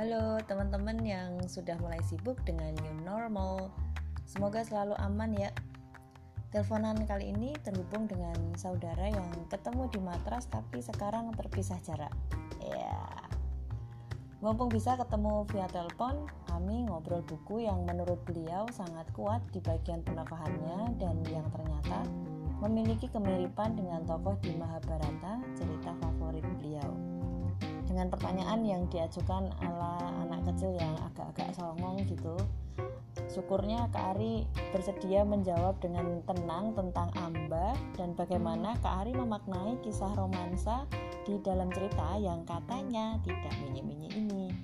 Halo teman-teman yang sudah mulai sibuk dengan new normal. Semoga selalu aman ya. Teleponan kali ini terhubung dengan saudara yang ketemu di matras tapi sekarang terpisah jarak. Ya. Mumpung bisa ketemu via telepon, kami ngobrol buku yang menurut beliau sangat kuat di bagian penekahannya dan yang ternyata memiliki kemiripan dengan tokoh di Mahabharata, cerita favorit beliau. Dengan pertanyaan yang diajukan ala anak kecil yang agak-agak songong gitu, syukurnya Kak Ari bersedia menjawab dengan tenang tentang Amba dan bagaimana Kak Ari memaknai kisah romansa di dalam cerita yang katanya tidak minyi-minyi ini.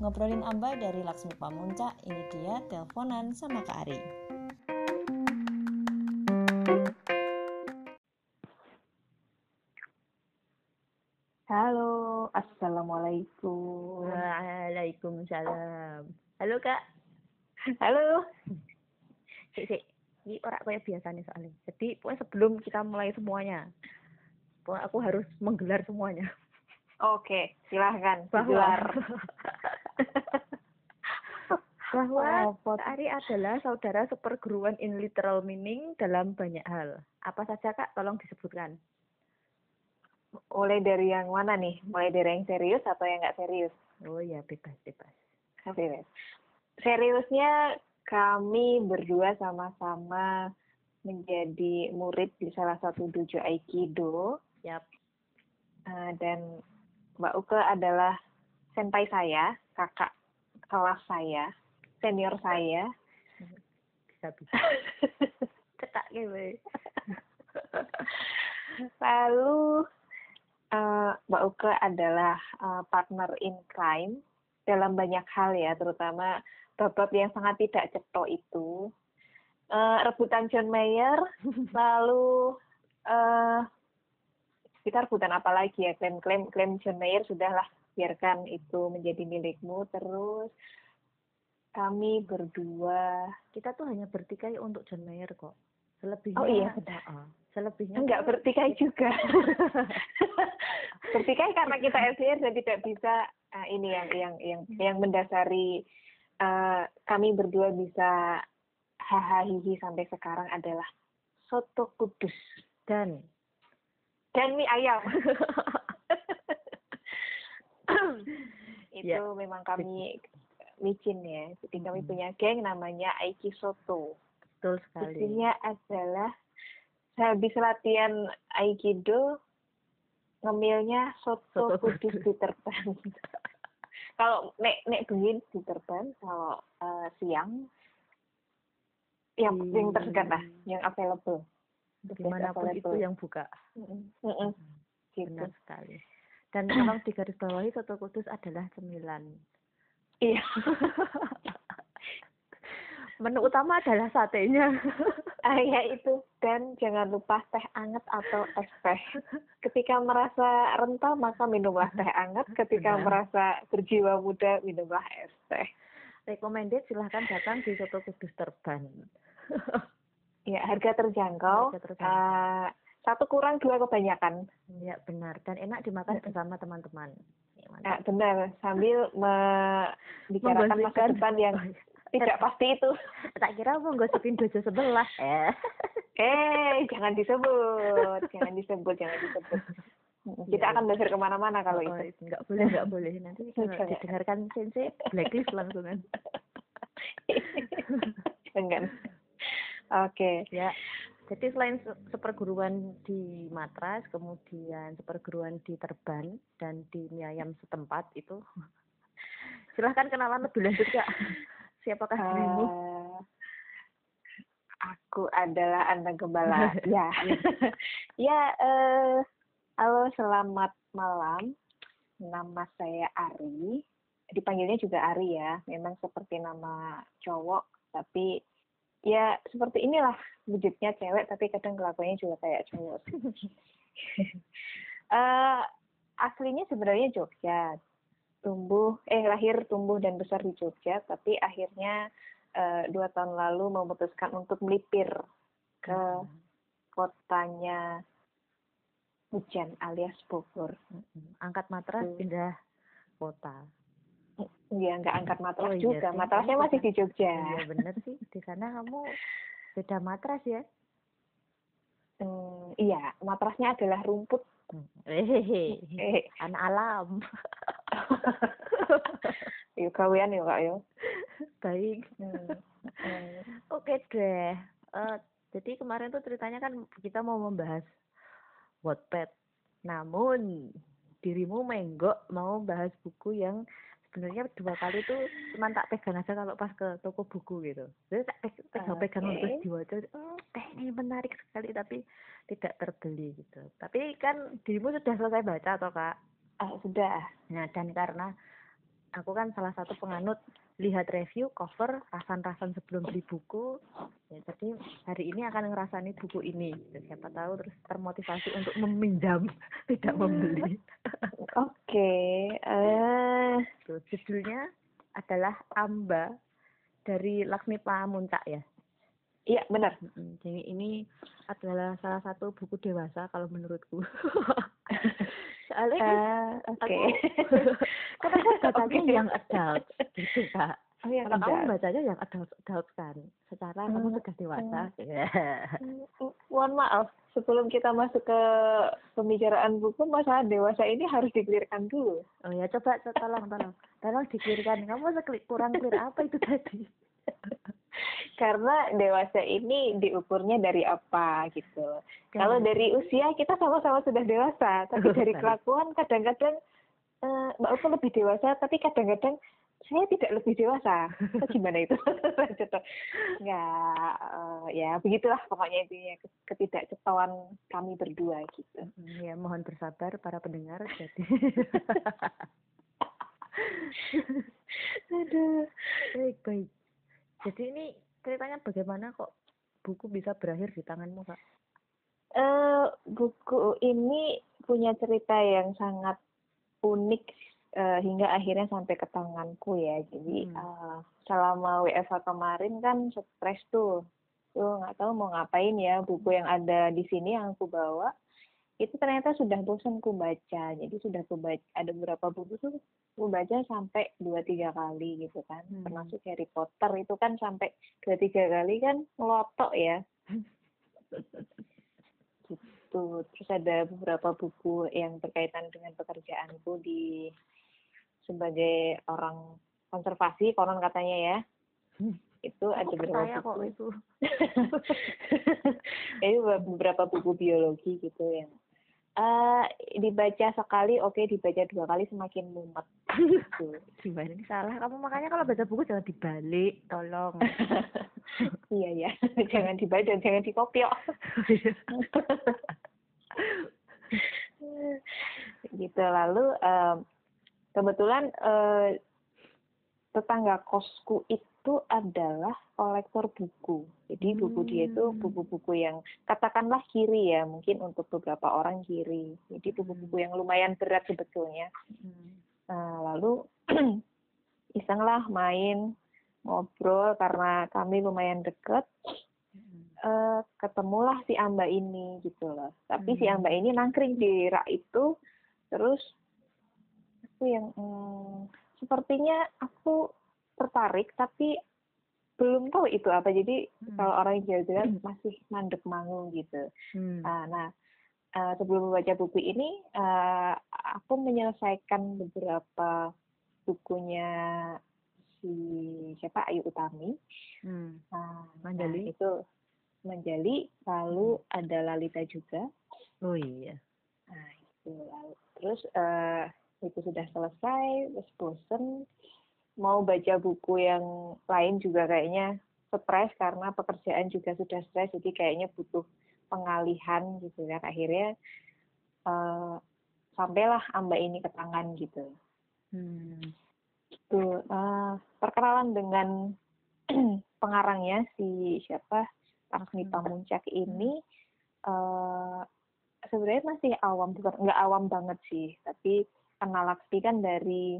Ngobrolin Amba dari Laksmi Pamuncak, ini dia teleponan sama Kak Ari. Assalamualaikum. Waalaikumsalam. Halo Kak. Halo. Sik, sik. Ini orang kayak biasa nih soalnya. Jadi pokoknya sebelum kita mulai semuanya, pokoknya aku harus menggelar semuanya. Oke, silahkan. Bahwa bahwa Kak Ari adalah saudara seperguruan in literal meaning dalam banyak hal. Apa saja Kak? Tolong disebutkan. Mulai dari yang mana nih? Mulai dari yang serius atau yang nggak serius? Oh ya, bebas, bebas. Serius. Seriusnya kami berdua sama-sama menjadi murid di salah satu dojo Aikido Yap. Eh, dan Mbak Uke adalah senpai saya, kakak kelas saya, senior saya. Bisa, bisa. Cetak gitu. Lalu eh, Mbak Uke adalah eh, partner in crime dalam banyak hal ya, terutama bab-bab yang sangat tidak cetok itu. Eh, rebutan John Mayer, lalu eh kita rebutan apa lagi ya? Klaim-klaim klaim John Mayer sudahlah biarkan itu menjadi milikmu. Terus kami berdua Kita tuh hanya bertikai untuk John Mayer kok. Selebihnya Oh iya, benar. Selebihnya enggak tuh- bertikai juga. bertikai karena kita LDR dan tidak bisa eh, ini yang yang yang yang mendasari eh, kami berdua bisa hahaha sampai sekarang adalah soto kudus dan dan mie ayam. itu Ya. memang kami micin ya. Jadi kami Hmm. punya geng namanya Aiki Soto. betul sekali. Isinya adalah habis latihan Aikido ngemilnya soto, Soto kudus kudus. Peter Pan. kalau nek nek Peter Pan, kalau eh, siang yang Hmm. yang tersegar lah, yang available. Di mana pun itu yang buka. Mm-mm. Mm-mm. Gitu. Benar sekali. Dan tolong digarisbawahi soto kudus adalah cemilan. Iya. Menu utama adalah satenya. Ah, ya itu dan jangan lupa teh anget atau es teh. Ketika merasa rental maka minumlah teh anget. Ketika Benar. merasa berjiwa muda minumlah es teh. Recommended silahkan datang di soto kudus terban. Ya harga terjangkau. Harga terjangkau. eh, satu kurang dua kebanyakan. Ya benar dan enak dimakan bersama teman-teman. Ya. Nah, benar sambil membicarakan masa depan yang tidak pasti itu. tak kira mau gosipin dojo sebelah. Eh. Eh jangan disebut, jangan disebut, jangan disebut. Kita Ya, akan belajar ke mana-mana kalau Oh, itu. Enggak boleh, enggak boleh. Nanti kalau didengarkan sensei blacklist langsung kan. Jangan. Oke. Ya. Jadi selain se- seperguruan di Matras, kemudian seperguruan di Terban dan di Miayam setempat itu. Silahkan kenalan lebih lanjut kak. Siapakah dirimu? Eh, aku adalah anak gembala. ya. ya, eh halo selamat malam. Nama saya Ari. Dipanggilnya juga Ari ya. Memang seperti nama cowok, tapi ya seperti inilah wujudnya cewek, tapi kadang kelakuannya juga kayak cowok. eh aslinya sebenarnya Jogja. Tumbuh, eh lahir, tumbuh dan besar di Jogja, tapi akhirnya eh, dua tahun lalu memutuskan untuk melipir ke kotanya hujan alias Bogor. Mm-mm. Angkat matras Hmm. pindah kota. Iya, nggak angkat matras Oh iya juga. sih, Matrasnya masih di Jogja. Iya bener sih. Di sana kamu beda matras ya. Hmm, iya, matrasnya adalah rumput. Hehehe. Eh, Anak alam. yuk gawean yuk kak yo. Baik. Hmm. hmm. Oke deh. Eh, jadi kemarin tuh ceritanya kan kita mau membahas Wattpad. Namun dirimu menggok mau bahas buku yang sebenarnya dua kali tuh cuma tak pegang aja kalau pas ke toko buku gitu. Jadi tak pe- pegang-pegang Oke. terus diwaca, teh ini menarik sekali tapi tidak terbeli gitu. Tapi kan dirimu sudah selesai baca atau kak? Ah, sudah. Nah, dan karena aku kan salah satu penganut lihat review, cover, rasan-rasan sebelum beli buku. Ya, jadi hari ini akan ngerasani buku ini. Siapa tahu terus termotivasi untuk meminjam, tidak membeli. Oke. Eh, Tuh, judulnya adalah Amba dari Laksmi Pamuncak ya. Iya benar. Jadi ini adalah salah satu buku dewasa kalau menurutku. Soalnya kan Eh, Oke. kan aku bacanya Oke. yang adult gitu kak. Oh, yang Kalau kamu bacanya yang adult adult kan, secara kamu Hmm, sudah dewasa. Hmm, Mohon maaf, sebelum kita masuk ke pembicaraan buku, masalah dewasa ini harus dikelirkan dulu. Oh ya coba co- tolong tolong tolong dikirkan kamu kurang clear apa itu tadi? Karena dewasa ini diukurnya dari apa gitu. Kalau dari usia kita sama-sama sudah dewasa, tapi dari kelakuan kadang-kadang eh, Mbak Upa lebih dewasa, tapi kadang-kadang saya tidak lebih dewasa. Oh, gimana itu? Gitu. Nggak, eh, ya begitulah pokoknya intinya ketidakcetauan kami berdua gitu. Ya mohon bersabar para pendengar jadi Aduh. baik baik. Jadi ini ceritanya bagaimana kok buku bisa berakhir di tanganmu kak? Eh, buku ini punya cerita yang sangat unik eh, hingga akhirnya sampai ke tanganku ya. Jadi Hmm. eh, selama WFH kemarin kan stres tuh, tuh nggak tahu mau ngapain ya. Buku yang ada di sini yang aku bawa itu ternyata sudah bosan ku baca. Jadi sudah ku baca ada beberapa buku tuh ku baca sampai dua tiga kali gitu kan. Hmm. Termasuk Harry Potter itu kan sampai dua tiga kali kan ngelotok ya. gitu. Terus ada beberapa buku yang berkaitan dengan pekerjaanku di sebagai orang konservasi konon katanya ya. Hmm. Itu ada Aku beberapa percaya kok buku. itu. Itu beberapa buku biologi gitu yang eh dibaca sekali oke dibaca dua kali semakin mumet gitu. Gimana ini salah? Kamu makanya kalau baca buku jangan dibalik, tolong. iya ya jangan dibaca jangan dikopiok gitu lalu em, kebetulan eh, tetangga kosku itu adalah kolektor buku jadi buku dia itu Hmm. buku-buku yang katakanlah kiri ya mungkin untuk beberapa orang kiri jadi buku-buku yang lumayan berat sebetulnya Hmm. Nah, lalu isenglah main ngobrol karena kami lumayan deket Hmm. eh ketemulah si Amba ini gitu loh. Tapi si Hmm. Amba ini nangkring di rak itu, terus aku yang hmm, sepertinya aku tertarik tapi belum tahu itu apa. Jadi Hmm. kalau orang Jawa bilang masih mandek mangu gitu. Hmm. Nah, nah, eh, sebelum membaca buku ini, eh, aku menyelesaikan beberapa bukunya si siapa Ayu Utami. Hmm. Manjali? nah, itu Manjali, lalu ada Lalita juga. Oh iya. Nah, itu lalu terus eh, itu sudah selesai, terus bosen mau baca buku yang lain juga kayaknya stres karena pekerjaan juga sudah stres, jadi kayaknya butuh pengalihan gitu kan. Akhirnya eh, sampailah Amba ini ke tangan gitu. Hmm. Tuh, eh, perkenalan dengan pengarangnya si siapa Laksmi Hmm. Pamuncak ini eh sebenarnya masih awam bukan nggak awam banget sih tapi kenal kan dari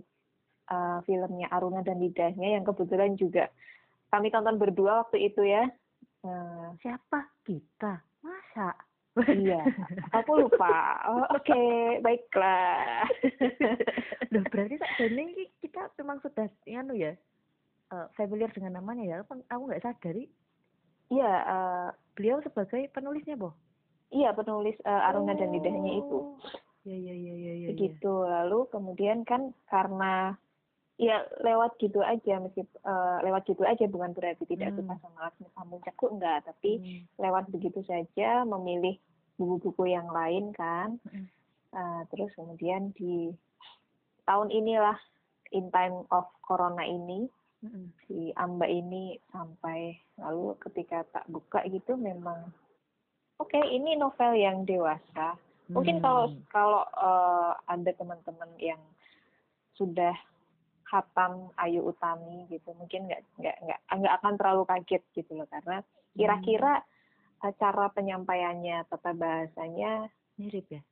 eh, filmnya Aruna dan Lidahnya yang kebetulan juga kami tonton berdua waktu itu ya Eh, Siapa kita? Masa? iya aku lupa oh, oke baiklah Loh berarti tak ini kita memang sudah anu ya uh, familiar dengan namanya ya. Aku nggak sadari Iya, eh, beliau sebagai penulisnya, Boh. iya penulis eh, Aruna dan Lidahnya itu. Oh. Ya ya ya ya ya. Begitu. Lalu kemudian kan karena ya lewat gitu aja meski eh, lewat gitu aja bukan berarti tidak Hmm. suka sama Laksmi Pamuncakku enggak, tapi Hmm. lewat begitu saja memilih buku-buku yang lain kan. Mm. Eh, terus kemudian di tahun inilah in time of corona ini Mm-mm. si Amba ini sampai lalu ketika tak buka gitu memang oke ini novel yang dewasa mungkin kalau Hmm. kalau eh, ada teman-teman yang sudah hatam Ayu Utami gitu mungkin nggak nggak nggak nggak akan terlalu kaget gitu loh karena kira-kira eh, cara penyampaiannya tata bahasanya mirip ya.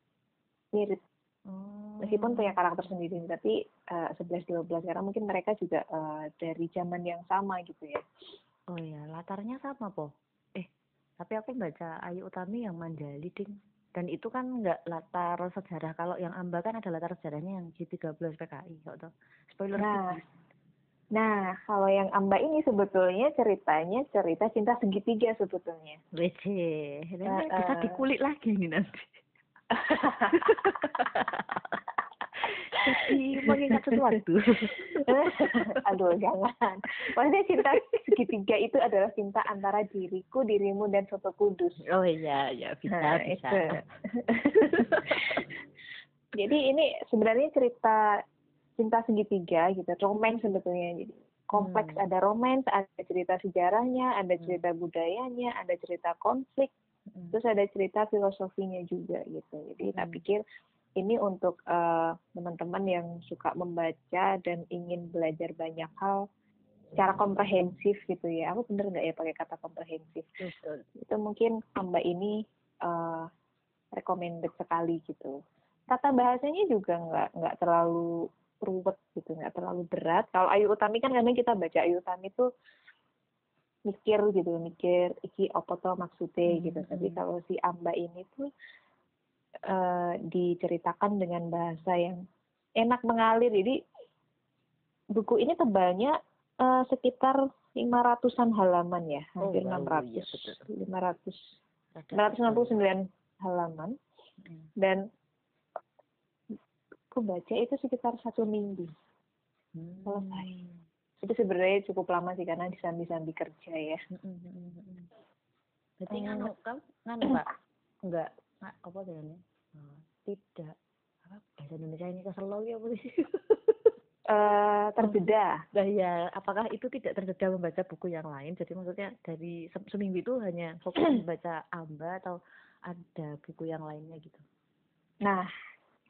mirip Oh. meskipun punya karakter sendiri tapi eh, 11 12 karena mungkin mereka juga eh, dari zaman yang sama gitu ya. Oh ya, latarnya sama, Po. Eh, tapi aku baca Ayu Utami yang Mandali, Ding. Dan itu kan nggak latar sejarah. Kalau yang Amba kan ada latar sejarahnya yang G13 PKI, kok tuh. Spoiler Nah. Nah, kalau yang Amba ini sebetulnya ceritanya cerita cinta segitiga sebetulnya. Ini Eh, bisa eh. dikulik lagi nih nanti. Mengingat sesuatu. Aduh, jangan. Maksudnya cinta segitiga itu adalah cinta antara diriku, dirimu, dan Soto Kudus. Oh iya, ya bisa, Nah, bisa. itu. Jadi ini sebenarnya cerita cinta segitiga gitu, romance sebetulnya. Jadi kompleks Hmm. ada romance, ada cerita sejarahnya, ada Hmm. cerita budayanya, ada cerita konflik, Mm. terus ada cerita filosofinya juga gitu. Jadi tak Hmm. pikir ini untuk eh, teman-teman yang suka membaca dan ingin belajar banyak hal secara komprehensif gitu ya. Aku bener nggak ya pakai kata komprehensif? Betul. Itu mungkin Mbak ini eh, recommended sekali gitu. Tata bahasanya juga nggak nggak terlalu ruwet gitu, nggak terlalu berat. Kalau Ayu Utami kan kadang kita baca Ayu Utami tuh mikir gitu, mikir iki apa to maksudnya Hmm, gitu. Tapi hmm. kalau si Amba ini tuh eh, diceritakan dengan bahasa yang enak mengalir. Jadi buku ini tebalnya eh, sekitar 500-an halaman ya, Oh, hampir wow, 600. iya, betul. 500 Ada 969 halaman Mm. dan aku baca itu sekitar satu minggu. Hmm. selesai. Itu sebenarnya cukup lama sih karena disambi-sambi kerja ya. Berarti Eh, nganu kamu nganu Pak? Enggak, nggak apa namanya? Oh, tidak apa bahasa Indonesia ini kesel ya apa sih? Eh terbeda. Nah ya, apakah itu tidak terjeda membaca buku yang lain? Jadi maksudnya dari se- seminggu itu hanya fokus membaca Amba atau ada buku yang lainnya gitu? Nah,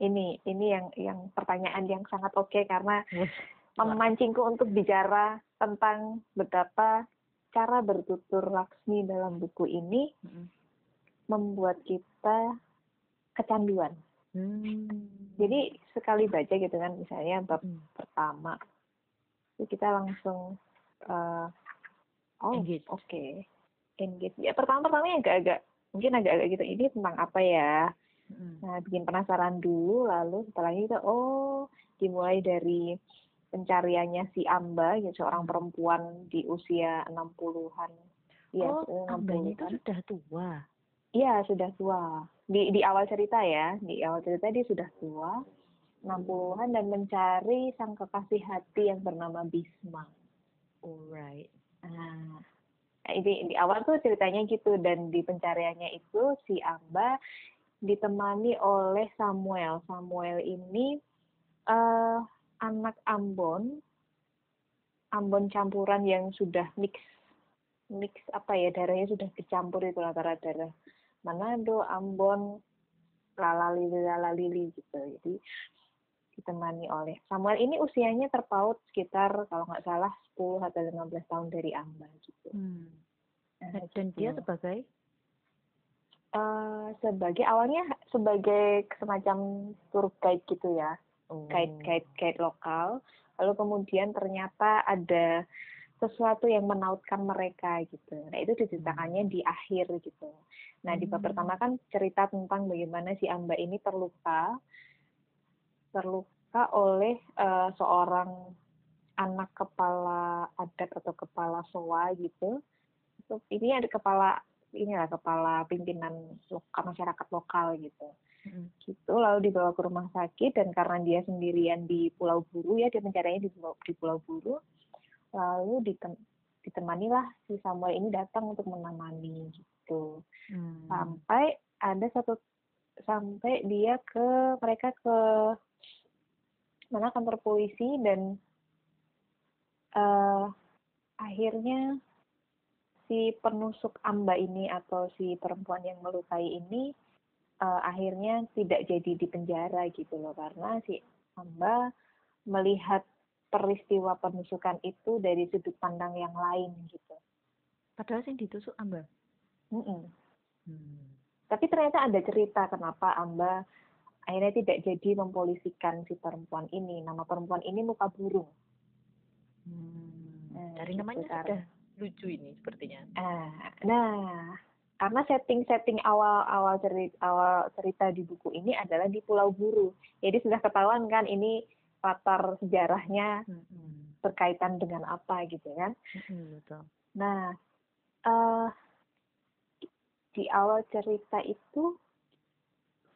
ini ini yang yang pertanyaan yang sangat oke karena Wah. Memancingku untuk bicara tentang betapa cara bertutur Laksmi dalam buku ini membuat kita kecanduan. Hmm. Jadi sekali baca gitu kan misalnya bab Mm. pertama itu kita langsung eh, oh oke engage ya pertama pertamanya agak-agak mungkin agak-agak gitu ini tentang apa ya Mm. nah bikin penasaran dulu lalu setelah itu oh dimulai dari pencariannya si Amba ya seorang perempuan di usia 60-an Iya, oh, Ambanya itu 60-an. sudah tua. Iya, sudah tua. Di di awal cerita ya, di awal cerita dia sudah tua, 60-an dan mencari sang kekasih hati yang bernama Bisma. Alright. Nah, ini di awal tuh ceritanya gitu dan di pencariannya itu si Amba ditemani oleh Samuel. Samuel ini eh anak Ambon, Ambon campuran yang sudah mix mix apa ya darahnya sudah dicampur itu antara darah Manado, Ambon, Lalalili, Lalalili gitu. Jadi ditemani oleh Samuel ini usianya terpaut sekitar kalau nggak salah 10 atau 15 tahun dari Amba gitu. Hmm. Nah, Dan dia gitu. sebagai Eh, sebagai awalnya sebagai semacam tour guide gitu ya, oh. guide lokal. Lalu kemudian ternyata ada sesuatu yang menautkan mereka gitu. Nah itu diceritakannya di akhir gitu. Nah di bab Hmm. pertama kan cerita tentang bagaimana si Amba ini terluka, terluka oleh uh, seorang anak kepala adat atau kepala soa gitu. Ini ada kepala inilah kepala pimpinan lokal masyarakat lokal gitu. Gitu lalu dibawa ke rumah sakit dan karena dia sendirian di Pulau Buru ya dia mencarinya di, di Pulau Buru. Lalu ditem, ditemanilah si Samuel ini datang untuk menemani gitu. Hmm. Sampai ada satu sampai dia ke mereka ke mana kantor polisi dan uh, akhirnya si penusuk amba ini atau si perempuan yang melukai ini uh, akhirnya tidak jadi di penjara gitu loh karena si amba melihat peristiwa penusukan itu dari sudut pandang yang lain gitu. Padahal sih ditusuk amba. Mm -mm. Hmm. Tapi ternyata ada cerita kenapa amba akhirnya tidak jadi mempolisikan si perempuan ini. Nama perempuan ini muka burung. Hmm, nah, dari gitu namanya kan. sudah lucu ini sepertinya. Ah, nah, karena setting-setting awal-awal cerita awal cerita di buku ini adalah di Pulau Buru. Jadi sudah ketahuan kan ini latar sejarahnya hmm. berkaitan dengan apa gitu kan. Hmm, betul. Nah, uh, di awal cerita itu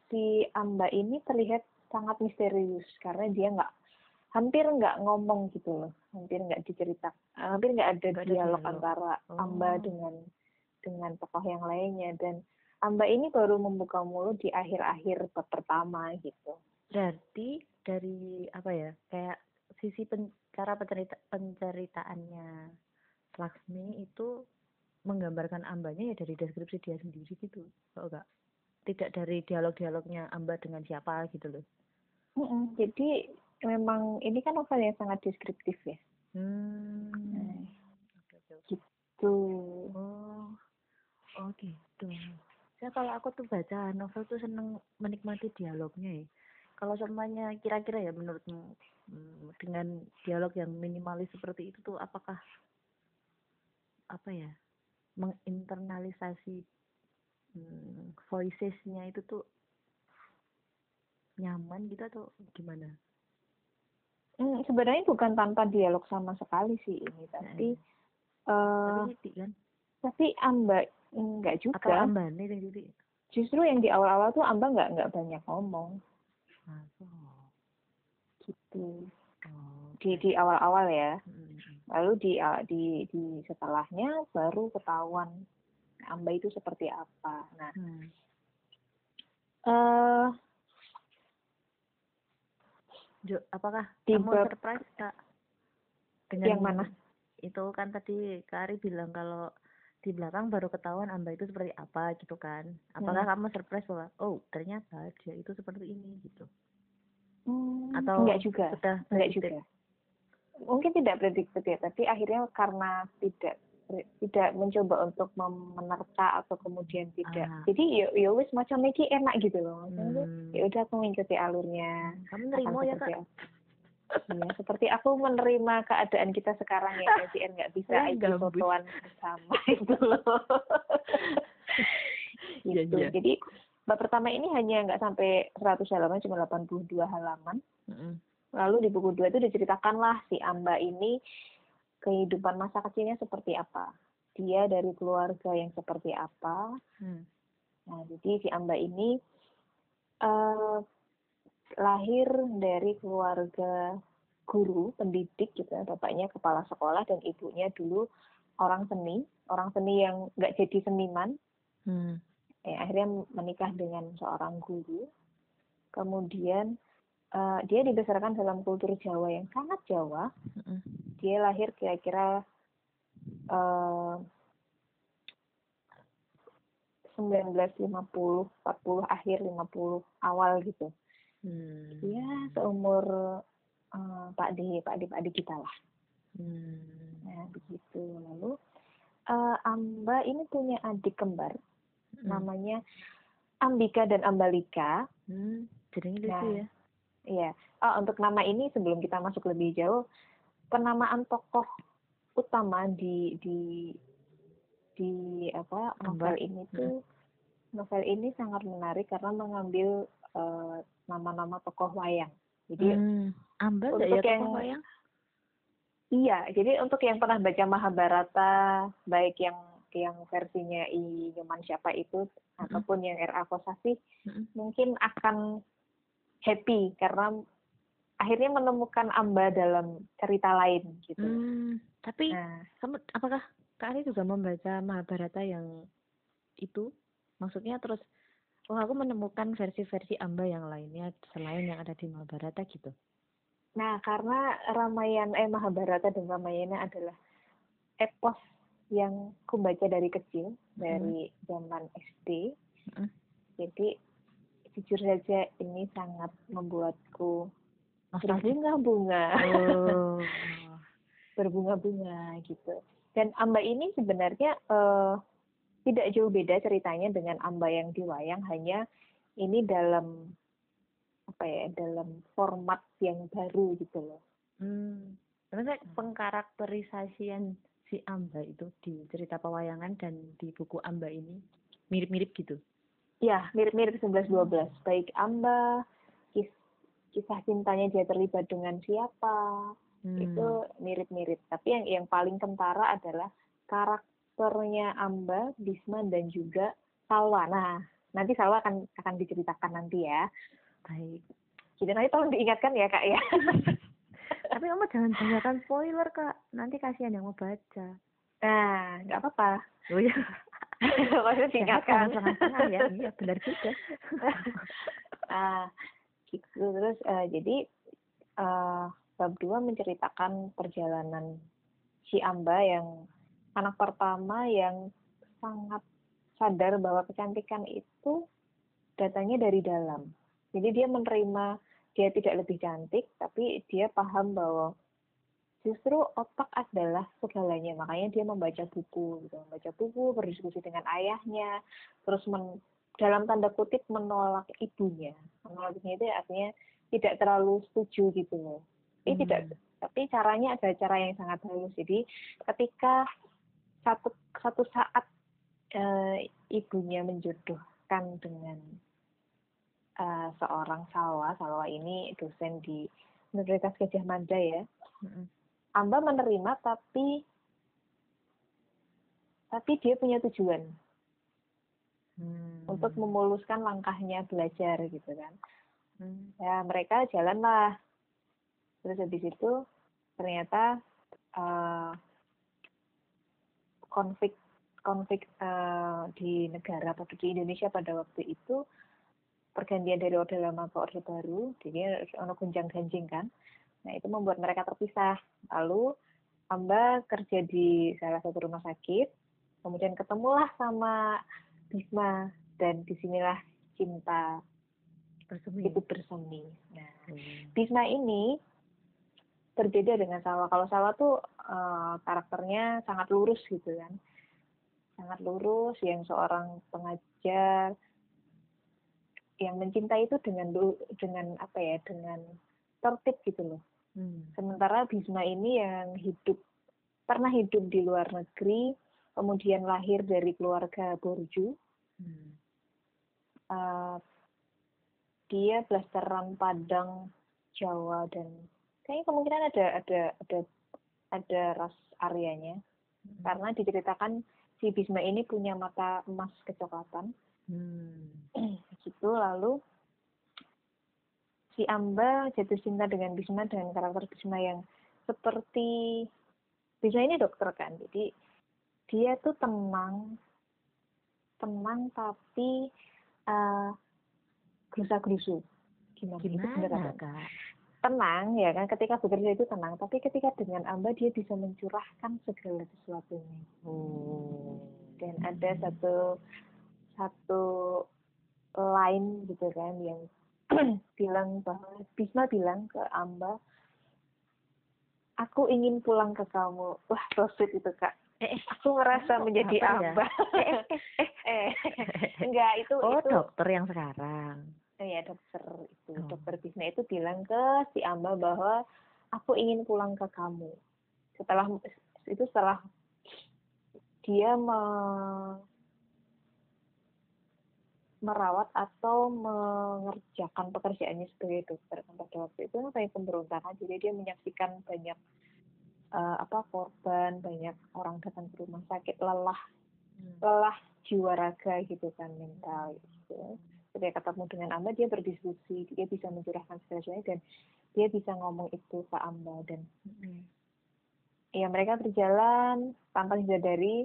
si Amba ini terlihat sangat misterius karena dia nggak hampir nggak ngomong gitu loh hampir nggak dicerita hampir nggak ada gak dialog ada antara oh. Amba dengan dengan tokoh yang lainnya dan Amba ini baru membuka mulut di akhir-akhir pertama gitu berarti dari apa ya kayak sisi pen, cara pencerita penceritaannya Laksmi itu menggambarkan ambanya ya dari deskripsi dia sendiri gitu kok enggak tidak dari dialog-dialognya Amba dengan siapa gitu loh. Mm -mm, jadi memang ini kan novel yang sangat deskriptif ya. Hmm. Nah, gitu. Oh, oh gitu. Saya kalau aku tuh baca novel tuh seneng menikmati dialognya ya. Kalau semuanya kira-kira ya menurutmu hmm, dengan dialog yang minimalis seperti itu tuh apakah apa ya menginternalisasi hmm, voicesnya itu tuh nyaman gitu atau gimana? Hmm, sebenarnya bukan tanpa dialog sama sekali sih ini, tapi nah, uh, tapi, kan? tapi Amba enggak juga. Atau Amba nih. Justru yang di awal-awal tuh Amba enggak enggak banyak ngomong. Oh. Gitu. Oh, di di awal-awal ya. Hmm. Lalu di di di setelahnya baru ketahuan amba itu seperti apa. Nah, hmm. uh, Jo, apakah kamu surprise kak dengan yang mana? Itu kan tadi Kak Ari bilang kalau di belakang baru ketahuan amba itu seperti apa gitu kan. Apakah hmm. kamu surprise bahwa oh ternyata dia itu seperti ini gitu? Hmm, Atau enggak juga? Sudah enggak juga. Mungkin tidak prediktif ya, tapi akhirnya karena tidak tidak mencoba untuk menerka atau kemudian tidak. Ah. Jadi ya ya wis macam iki enak gitu loh. hmm. ya udah aku mengikuti alurnya. Kamu nerima ya kak? Iya, seperti aku menerima keadaan kita sekarang ya, KCN nggak bisa itu fotoan bersama itu loh. Iya, gitu. Ya, ya. Jadi bab pertama ini hanya nggak sampai 100 halaman, cuma 82 halaman. Mm -hmm. Lalu di buku dua itu diceritakanlah si Amba ini kehidupan masa kecilnya seperti apa dia dari keluarga yang seperti apa hmm. nah jadi si Amba ini uh, lahir dari keluarga guru pendidik gitu ya bapaknya kepala sekolah dan ibunya dulu orang seni orang seni yang nggak jadi seniman hmm. ya, akhirnya menikah dengan seorang guru kemudian uh, dia dibesarkan dalam kultur Jawa yang sangat Jawa. Mm-hmm. Dia lahir kira-kira uh, 1950, 40 akhir 50 awal gitu. Hmm. Ya seumur uh, Pak D, Pak D, Pak D kita lah. Hmm. Nah begitu. Lalu uh, Amba ini punya adik kembar, hmm. namanya Ambika dan Ambalika. Hmm. Jadi lucu nah, ya. Iya. Oh, untuk nama ini sebelum kita masuk lebih jauh, penamaan tokoh utama di di di apa novel ini tuh novel ini sangat menarik karena mengambil eh, nama-nama tokoh wayang. Jadi Hmm. Amba nggak untuk ya yang- tokoh wayang? iya, jadi untuk yang pernah baca Mahabharata, baik yang yang versinya I Nyoman siapa itu ataupun yang R.A. Kosasi, Mm-mm. mungkin akan happy karena akhirnya menemukan Amba dalam cerita lain gitu. Hmm. Tapi Nah, kamu apakah Kak Ari juga membaca Mahabharata yang itu? Maksudnya terus oh aku menemukan versi-versi Amba yang lainnya selain yang ada di Mahabharata gitu. Nah, karena Ramayana eh Mahabharata dan Ramayana adalah epos yang ku baca dari kecil, dari zaman SD. Mm. Jadi jujur saja ini sangat membuatku berbunga-bunga, Oh. berbunga-bunga gitu. Dan Amba ini sebenarnya eh, tidak jauh beda ceritanya dengan Amba yang di wayang, hanya ini dalam apa ya, dalam format yang baru gitu loh. Hmm. Sebenarnya pengkarakterisasian si Amba itu di cerita pewayangan dan di buku Amba ini mirip-mirip gitu. Ya, mirip-mirip 11-12. Baik Amba, kis- kisah cintanya dia terlibat dengan siapa, Hmm. itu mirip-mirip. Tapi yang yang paling kentara adalah karakternya Amba, Bisma, dan juga Salwa. Nah, nanti Salwa akan akan diceritakan nanti ya. baik. Jadi nanti tolong diingatkan ya, Kak ya. Tapi kamu jangan banyakkan spoiler kak, nanti kasihan yang mau baca. Nah, nggak apa-apa. Oh ya, Maksudnya diingatkan. ya, iya benar juga. Ah, gitu. Terus eh, jadi eh, bab dua menceritakan perjalanan si Amba yang anak pertama yang sangat sadar bahwa kecantikan itu datangnya dari dalam. Jadi dia menerima dia tidak lebih cantik, tapi dia paham bahwa justru otak adalah segalanya. Makanya dia membaca buku, gitu. membaca buku, berdiskusi dengan ayahnya, terus men- dalam tanda kutip menolak ibunya. Menolak ibunya itu artinya tidak terlalu setuju gitu loh. Tapi Hmm. tidak, tapi caranya ada cara yang sangat halus. Jadi ketika satu satu saat eh, ibunya menjodohkan dengan eh, seorang Salwa, Salwa ini dosen di Universitas Gajah Mada ya. Amba menerima tapi tapi dia punya tujuan Hmm. untuk memuluskan langkahnya belajar gitu kan. Hmm. Ya mereka jalan lah. Terus habis itu ternyata eh, konflik konflik eh, di negara pada di Indonesia pada waktu itu pergantian dari orde lama ke orde baru, jadi ono gunjang ganjing kan. Nah itu membuat mereka terpisah. Lalu Amba kerja di salah satu rumah sakit, kemudian ketemulah sama Bisma dan di sinilah cinta Bersemi. itu bersemi. Nah, Hmm. Bisma ini berbeda dengan Salwa. Kalau Salwa tuh eh, karakternya sangat lurus gitu kan, sangat lurus, yang seorang pengajar yang mencintai itu dengan dengan apa ya, dengan tertib gitu loh. Hmm. Sementara Bisma ini yang hidup pernah hidup di luar negeri, kemudian lahir dari keluarga borju, Hmm. eh, dia blasteran Padang, Jawa dan kayaknya kemungkinan ada ada ada ada ras areanya Hmm. karena diceritakan si Bisma ini punya mata emas kecoklatan Hmm. gitu lalu si Amba jatuh cinta dengan Bisma dengan karakter Bisma yang seperti Bisma ini dokter kan jadi dia tuh tenang tenang tapi eh gerusa gerusu gimana, itu Gimana apa? kak? Tenang ya kan ketika bekerja itu tenang tapi ketika dengan Amba dia bisa mencurahkan segala sesuatunya Oh. dan ada satu satu line gitu kan yang bilang bahwa Bisma bilang ke Amba aku ingin pulang ke kamu wah so sweet itu kak Eh, eh. aku merasa Kamu menjadi apa ya? Amba eh enggak itu Oh itu dokter yang sekarang. Ya dokter itu Oh. dokter Bisma itu bilang ke si Amba bahwa aku ingin pulang ke kamu setelah itu setelah dia me- merawat atau mengerjakan pekerjaannya sebagai dokter pada waktu itu banyak pemberontakan jadi dia menyaksikan banyak uh, apa korban banyak orang datang ke rumah sakit lelah hmm. lelah jiwa raga gitu kan mental gitu ketika ketemu dengan Amba dia berdiskusi dia bisa mencurahkan segala dan dia bisa ngomong itu ke Amba dan hmm. ya mereka berjalan tanpa disadari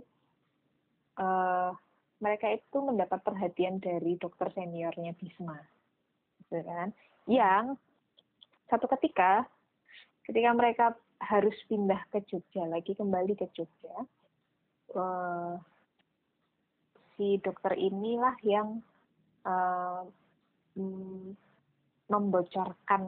uh, mereka itu mendapat perhatian dari dokter seniornya Bisma gitu kan yang satu ketika ketika mereka harus pindah ke Jogja lagi kembali ke Jogja uh, si dokter inilah yang uh, membocorkan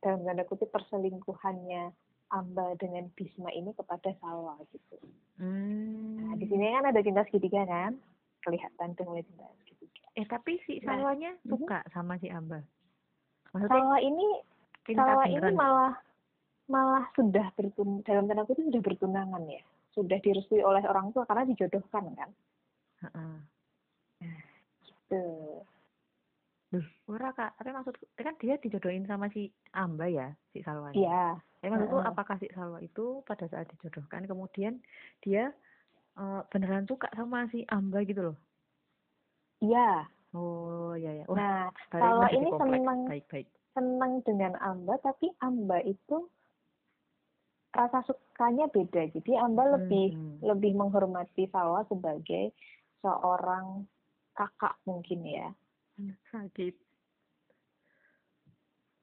dalam tanda kutip perselingkuhannya Amba dengan Bisma ini kepada Salwa gitu. Hmm. Nah, di sini kan ada cinta segitiga kan, kelihatan tuh mulai cinta segitiga. Eh tapi si nah, Salwanya nah, suka uh sama si Amba. Maksudnya, Salwa ini Salwa ini malah malah sudah bertun dalam tanda kutip sudah bertunangan ya, sudah direstui oleh orang tua karena dijodohkan kan. Uh -uh. Nah, gitu. Duh, ora kak, tapi maksud kan dia dijodohin sama si Amba ya, si Salwa. Iya. Tapi maksudku uh. apakah si Salwa itu pada saat dijodohkan kemudian dia uh, beneran suka sama si Amba gitu loh? Iya. Oh iya ya. Wah, nah, Salwa ini senang baik-baik. Senang dengan Amba, tapi Amba itu rasa sukanya beda. Jadi Amba hmm. lebih lebih menghormati Salwa sebagai seorang kakak mungkin ya sakit.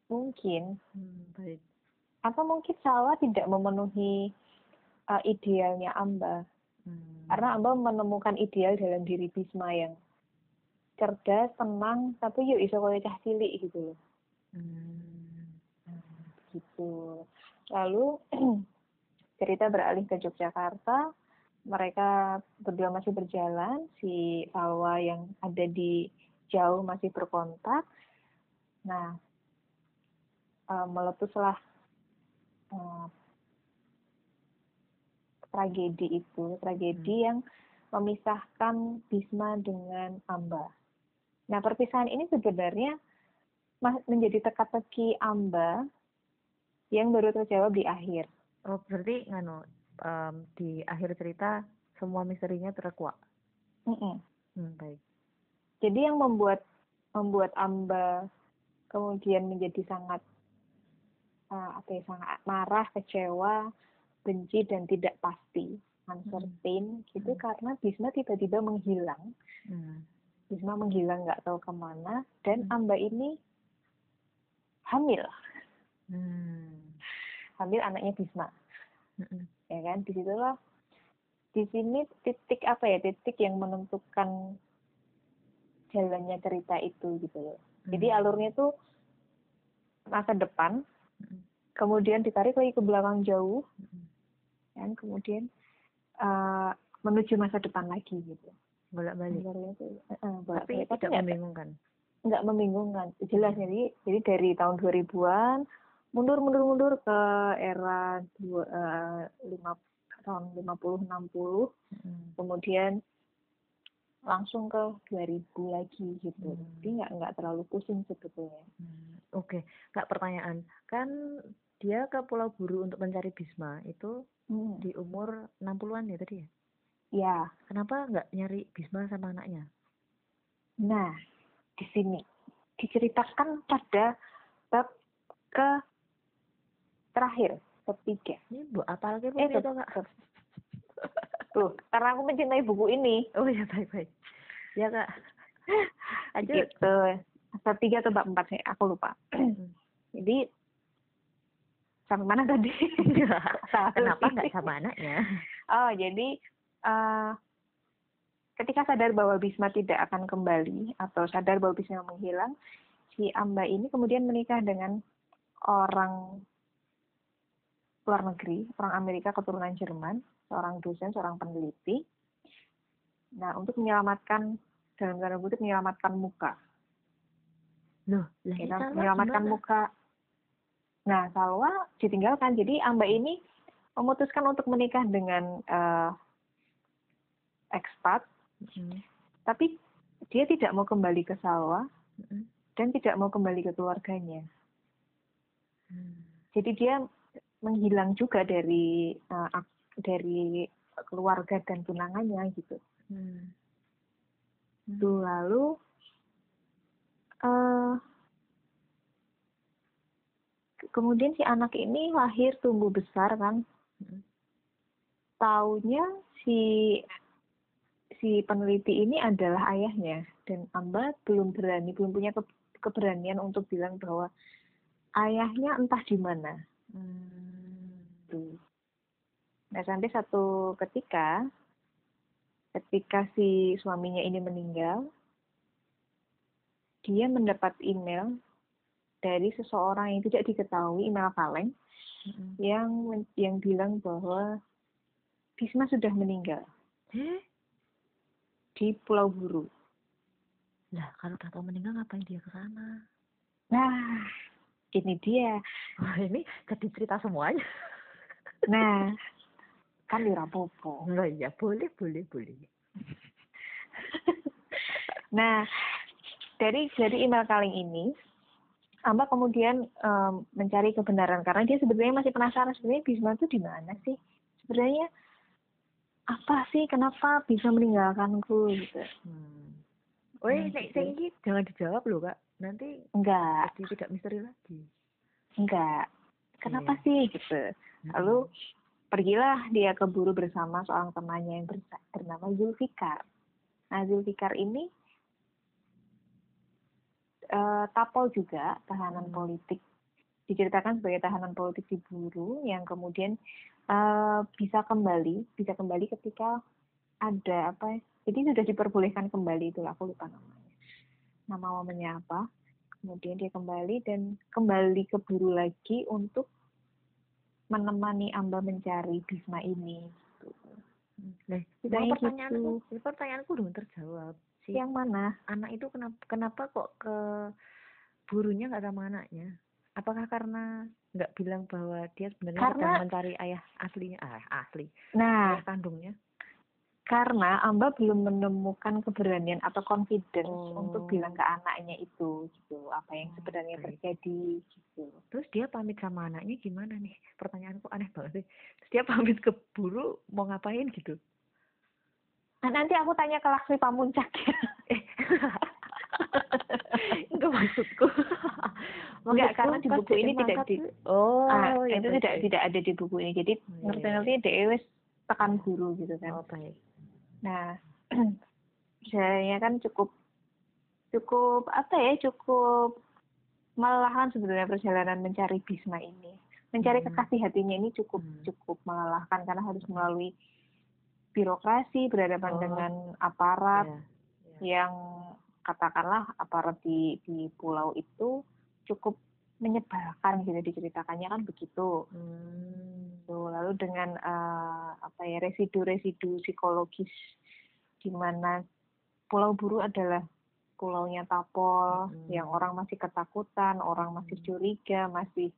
Mungkin. Hmm, baik. Atau mungkin Salwa tidak memenuhi uh, idealnya Amba? Hmm. karena Amba menemukan ideal dalam diri Bisma yang cerdas tenang tapi yuk iso kaya cah cilik gitu loh. Hmm. gitu. Lalu cerita beralih ke Yogyakarta. Mereka berdua masih berjalan si Salwa yang ada di jauh masih berkontak. Nah, uh, meletuslah uh, tragedi itu, tragedi hmm. yang memisahkan Bisma dengan Amba. Nah, perpisahan ini sebenarnya menjadi teka-teki Amba yang baru terjawab di akhir. Oh, berarti ngano um, di akhir cerita semua misterinya terkuak. Mm -mm. Hmm, baik. Jadi yang membuat membuat Amba kemudian menjadi sangat uh, apa ya sangat marah, kecewa, benci dan tidak pasti, uncertain hmm. gitu hmm. karena Bisma tiba-tiba menghilang. Hmm. Bisma menghilang nggak tahu ke mana dan hmm. Amba ini hamil. Hmm. Hamil anaknya Bisma. Hmm. Ya kan, di situlah di sini titik apa ya titik yang menentukan jalannya cerita itu gitu loh. Hmm. Jadi alurnya itu masa depan, hmm. kemudian ditarik lagi ke belakang jauh, hmm. dan kemudian uh, menuju masa depan lagi gitu. Bolak-balik. Uh, bolak Tapi tidak Tapi membingungkan. Enggak membingungkan. Jelas jadi jadi dari tahun 2000-an mundur mundur mundur ke era dua, uh, lima tahun 50 60 hmm. kemudian langsung ke 2000 lagi gitu. Hmm. Jadi nggak nggak terlalu pusing sebetulnya. Hmm. Oke, okay. nggak pertanyaan. Kan dia ke Pulau Buru untuk mencari Bisma itu hmm. di umur 60-an ya tadi ya? Ya. Kenapa nggak nyari Bisma sama anaknya? Nah, di sini diceritakan pada bab ke terakhir ketiga. Ini bu apa lagi bu eh, itu Tuh, karena aku mencintai buku ini. Oh ya baik baik. Ya kak. Aja Gitu. Bab tiga atau bab empat sih, aku lupa. Hmm. Jadi sampai mana tadi? Kenapa nggak sama anaknya? Oh jadi uh, ketika sadar bahwa Bisma tidak akan kembali atau sadar bahwa Bisma menghilang, si Amba ini kemudian menikah dengan orang luar negeri, orang Amerika keturunan Jerman seorang dosen, seorang peneliti. Nah, untuk menyelamatkan dalam tanda kutip menyelamatkan muka. Loh, kita menyelamatkan gimana? muka. Nah, Salwa ditinggalkan. Jadi Amba ini memutuskan untuk menikah dengan uh, ekspat. Hmm. Tapi dia tidak mau kembali ke sawah Mm-mm. dan tidak mau kembali ke keluarganya. Hmm. Jadi dia menghilang juga dari uh, dari keluarga dan tunangannya gitu. Hmm. Hmm. Lalu eh kemudian si anak ini lahir tumbuh besar kan. Mm. Taunya si si peneliti ini adalah ayahnya dan Amba belum berani, belum punya ke- keberanian untuk bilang bahwa ayahnya entah di mana. Hmm. Tuh. Nah, sampai satu ketika ketika si suaminya ini meninggal, dia mendapat email dari seseorang yang tidak diketahui, email kaleng, Mm-mm. yang yang bilang bahwa Bisma sudah meninggal Eh, di Pulau Buru. lah kalau udah tahu meninggal ngapain dia ke sana? Nah, ini dia. Wah, ini jadi cerita semuanya. Nah, kan di Rapopo. Oh iya, boleh, boleh, boleh. Nah, dari dari email kaleng ini, Amba kemudian em, mencari kebenaran karena dia sebenarnya masih penasaran sebenarnya Bisma itu di mana sih? Sebenarnya apa sih kenapa bisa meninggalkanku gitu? Hmm. Woi, Hmm, nek gitu. sing iki jangan dijawab loh, Kak. Nanti Enggak, jadi tidak misteri lagi. enggak. Kenapa Iya. sih gitu? Lalu pergilah dia ke buru bersama seorang temannya yang bernama Zulfikar. Nah, Zulfikar ini eh, tapol juga tahanan Hmm. politik. Diceritakan sebagai tahanan politik di buru yang kemudian eh, bisa kembali, bisa kembali ketika ada apa? Jadi sudah diperbolehkan kembali itu aku lupa namanya. Nama mamanya apa? Kemudian dia kembali dan kembali ke buru lagi untuk menemani Amba mencari Bisma ini. Gitu. Nah, mau pertanyaanku, gitu. pertanyaanku belum terjawab. Si Yang mana? anak itu kenapa kenapa kok ke burunya nggak sama anaknya? Apakah karena nggak bilang bahwa dia sebenarnya Karena- sedang mencari ayah aslinya, ah, asli, Nah, ayah kandungnya? Karena Amba belum menemukan keberanian atau confidence Oh. untuk bilang ke anaknya itu gitu apa yang Oh, sebenarnya baik. terjadi gitu. Terus dia pamit sama anaknya gimana nih? Pertanyaanku aneh banget sih. Terus dia pamit ke buru mau ngapain gitu? Nah, nanti aku tanya ke Laksmi Pamuncak ya. Eh, enggak maksudku. Enggak, karena di buku ini tidak di- Oh, Ah, ya itu baik, tidak tidak ada di buku ini. Jadi Oh, iya, ngerti-ngerti dia wis tekan guru gitu kan. Oh, baik. Nah, saya kan cukup cukup apa ya cukup melelahkan sebenarnya perjalanan mencari Bisma ini. Mencari Hmm. kekasih hatinya ini cukup Hmm. cukup melelahkan karena harus melalui birokrasi berhadapan Oh. dengan aparat Ya, ya. yang katakanlah aparat di di pulau itu cukup menyebalkan gitu diceritakannya kan begitu. Hmm. Tuh, lalu dengan eh, apa ya residu-residu psikologis di mana Pulau Buru adalah pulaunya tapol Mm-mm. yang orang masih ketakutan, orang masih Mm. curiga, masih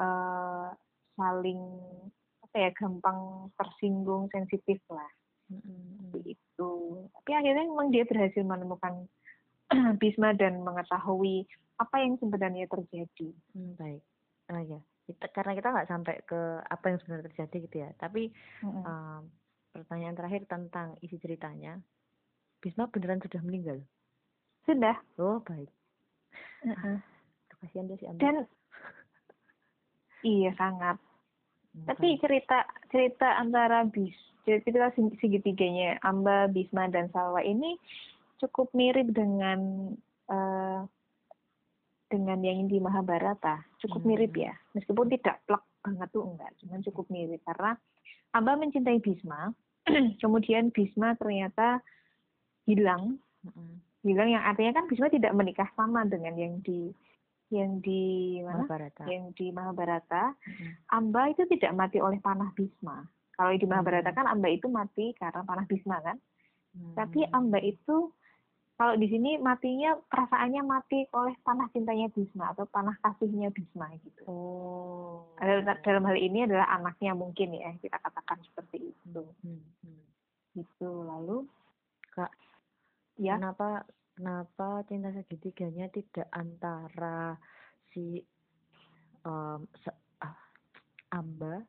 eh, saling apa ya gampang tersinggung, sensitif lah Mm-mm. seperti itu. Tapi akhirnya memang dia berhasil menemukan Bisma dan mengetahui apa yang sebenarnya terjadi. Hmm, baik. Oh ya, kita, karena kita nggak sampai ke apa yang sebenarnya terjadi gitu ya. Tapi Mm-mm. em, pertanyaan terakhir tentang isi ceritanya, Bisma beneran sudah meninggal. Sudah. Oh baik. Mm-mm. Kasihan dia si Amber. Dan iya sangat. Hmm, Tapi cerita cerita antara bis cerita seg- segitiganya Amba, Bisma dan Salwa ini cukup mirip dengan eh, dengan yang di Mahabharata. Cukup Hmm. mirip ya. Meskipun tidak plek banget tuh enggak, cuman cukup mirip karena Amba mencintai Bisma, kemudian Bisma ternyata hilang, Mm-mm. hilang yang artinya kan Bisma tidak menikah sama dengan yang di yang di mana? Mahabharata. Yang di Mahabharata. Mm-mm. Amba itu tidak mati oleh panah Bisma. Kalau di Mahabharata Hmm. kan Amba itu mati karena panah Bisma kan. Tapi Hmm. Amba itu kalau di sini matinya perasaannya mati oleh panah cintanya Bisma atau panah kasihnya Bisma gitu. Oh. Dalam hal ini adalah anaknya mungkin ya kita katakan seperti itu. Hmm, hmm. Gitu lalu Kak, Ya. Kenapa kenapa cinta segitiganya tidak antara si um, se- ah, Amba,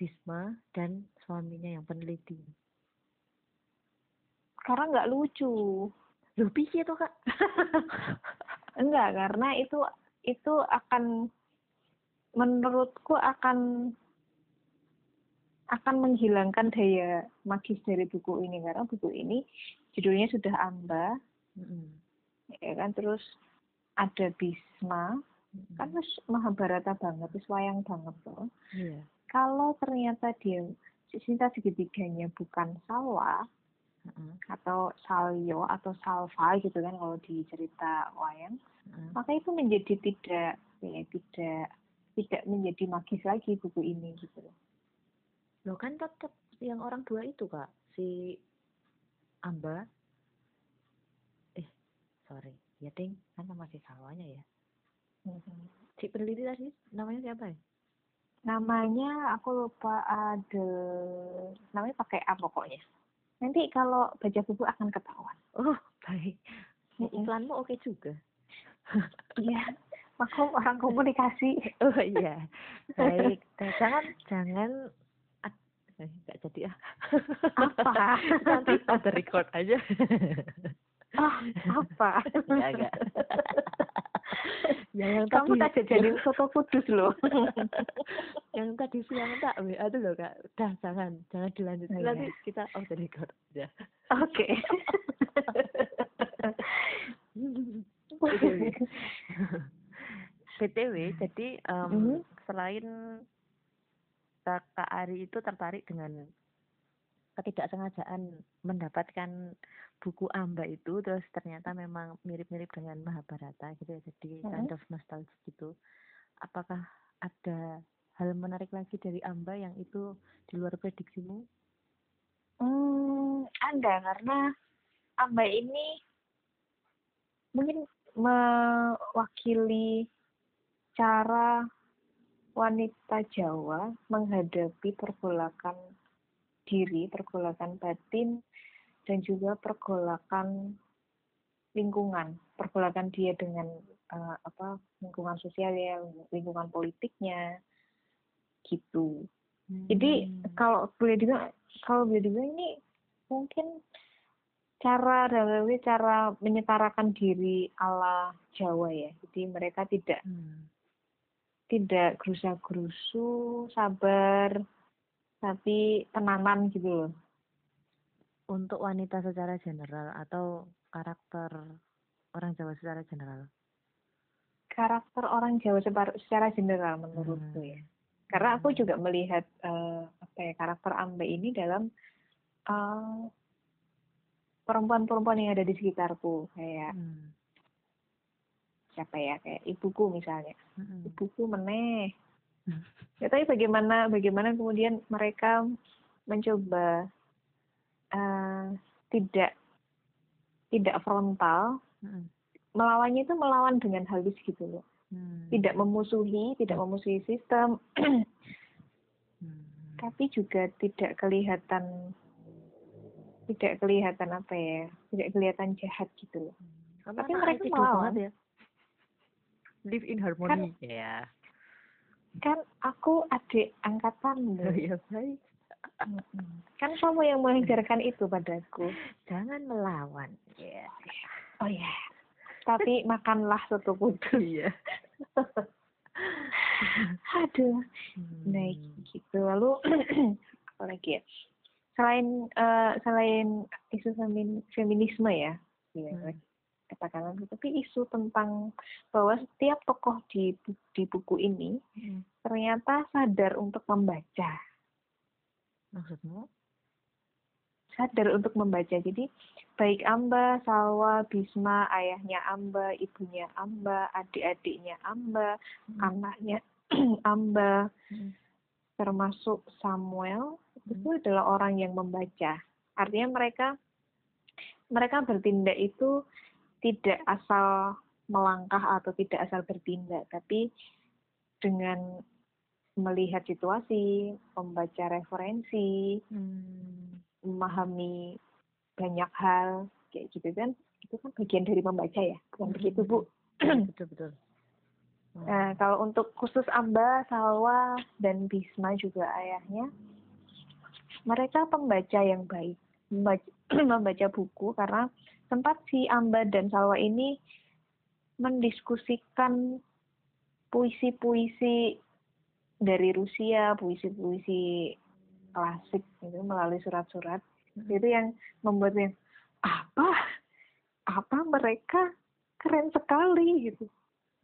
Bisma dan suaminya yang peneliti? Karena nggak lucu. Loh piye tuh kak? Enggak, karena itu itu akan menurutku akan akan menghilangkan daya magis dari buku ini karena buku ini judulnya sudah Amba Mm-mm. ya kan terus ada Bisma Mm-mm. kan wis Mahabharata banget wis wayang banget loh Iya. kalau ternyata dia cinta segitiganya bukan Salwa Mm-mm. atau Salyo atau Salva gitu kan kalau di cerita wayang Mm-mm. maka itu menjadi tidak ya tidak tidak menjadi magis lagi buku ini gitu loh. Kan tetap yang orang dua itu kak si Amba eh sorry ya ding kan nama si Salwanya ya si peneliti tadi namanya siapa ya Namanya aku lupa ada namanya pakai A pokoknya. Nanti kalau baca buku akan ketahuan. oh baik Mm-mm. iklanmu oke juga Iya, maklum orang komunikasi. oh iya baik Eh, jangan jangan eh, nggak jadi ah Apa? nanti ada record aja Ah, apa? ya enggak ya yang Kamu tadi tak jadi soto kudus loh. yang tadi siang tak WA tuh loh kak dah jangan jangan dilanjut Oh, nanti iya. kita off the record aja Oke. BTW. BTW, jadi em, Mhm. selain kakak Ari itu tertarik dengan ketidaksengajaan mendapatkan buku Amba itu, terus ternyata memang mirip-mirip dengan Mahabharata gitu ya, jadi Mhm. kind of nostalgia gitu. Apakah ada hal menarik lagi dari Amba yang itu di luar prediksimu? Hmm, ada karena Amba ini mungkin mewakili cara wanita Jawa menghadapi pergolakan diri, pergolakan batin, dan juga pergolakan lingkungan, pergolakan dia dengan eh, apa lingkungan sosialnya, lingkungan politiknya, gitu. Jadi Hmm. kalau boleh dibilang kalau boleh dibilang ini mungkin cara dalam cara menyetarakan diri ala Jawa ya. Jadi mereka tidak Hmm. tidak gerusa-gerusu, sabar, tapi tenanan gitu loh. Untuk wanita secara general atau karakter orang Jawa secara general? Karakter orang Jawa secara general menurutku Hmm. ya. Karena aku juga melihat eh, apa ya karakter Ambe ini dalam eh, perempuan-perempuan yang ada di sekitarku kayak Hmm. siapa ya kayak ibuku misalnya Mm-mm. ibuku meneh Hmm. ya tapi bagaimana bagaimana kemudian mereka mencoba eh, tidak tidak frontal Mm-mm. melawannya itu melawan dengan halus gitu loh Hmm. tidak memusuhi tidak memusuhi sistem Hmm. tapi juga tidak kelihatan tidak kelihatan apa ya tidak kelihatan jahat gitu loh Kamu Tapi mereka melawan. ya. Live in harmony. Ya. kan aku adik angkatan Oh, ya baik. Kan kamu yang mengajarkan itu padaku Jangan melawan. Ya. oh ya tapi makanlah soto kudus Iya. aduh Hmm. naik gitu lalu apa lagi ya selain eh, selain isu femin- feminisme ya ya Hmm. katakanlah tapi isu tentang bahwa setiap tokoh di di buku ini Hmm. ternyata sadar untuk membaca Maksudmu? sadar untuk membaca jadi baik Amba, Salwa, Bisma, ayahnya Amba, ibunya Amba, adik-adiknya Amba, Hmm. anaknya Amba, Hmm. termasuk Samuel Hmm. itu adalah orang yang membaca. Artinya mereka mereka bertindak itu tidak asal melangkah atau tidak asal bertindak, tapi dengan melihat situasi, membaca referensi, Hmm. memahami banyak hal kayak gitu kan. Itu kan bagian dari membaca ya bukan begitu bu. Betul betul. Nah kalau untuk khusus Amba Salwa dan Bisma juga ayahnya mereka pembaca yang baik. Membaca, membaca buku karena sempat si Amba dan Salwa ini mendiskusikan puisi-puisi dari Rusia, puisi-puisi klasik itu melalui surat-surat. Hmm. Itu yang membuatnya apa? Apa mereka keren sekali gitu.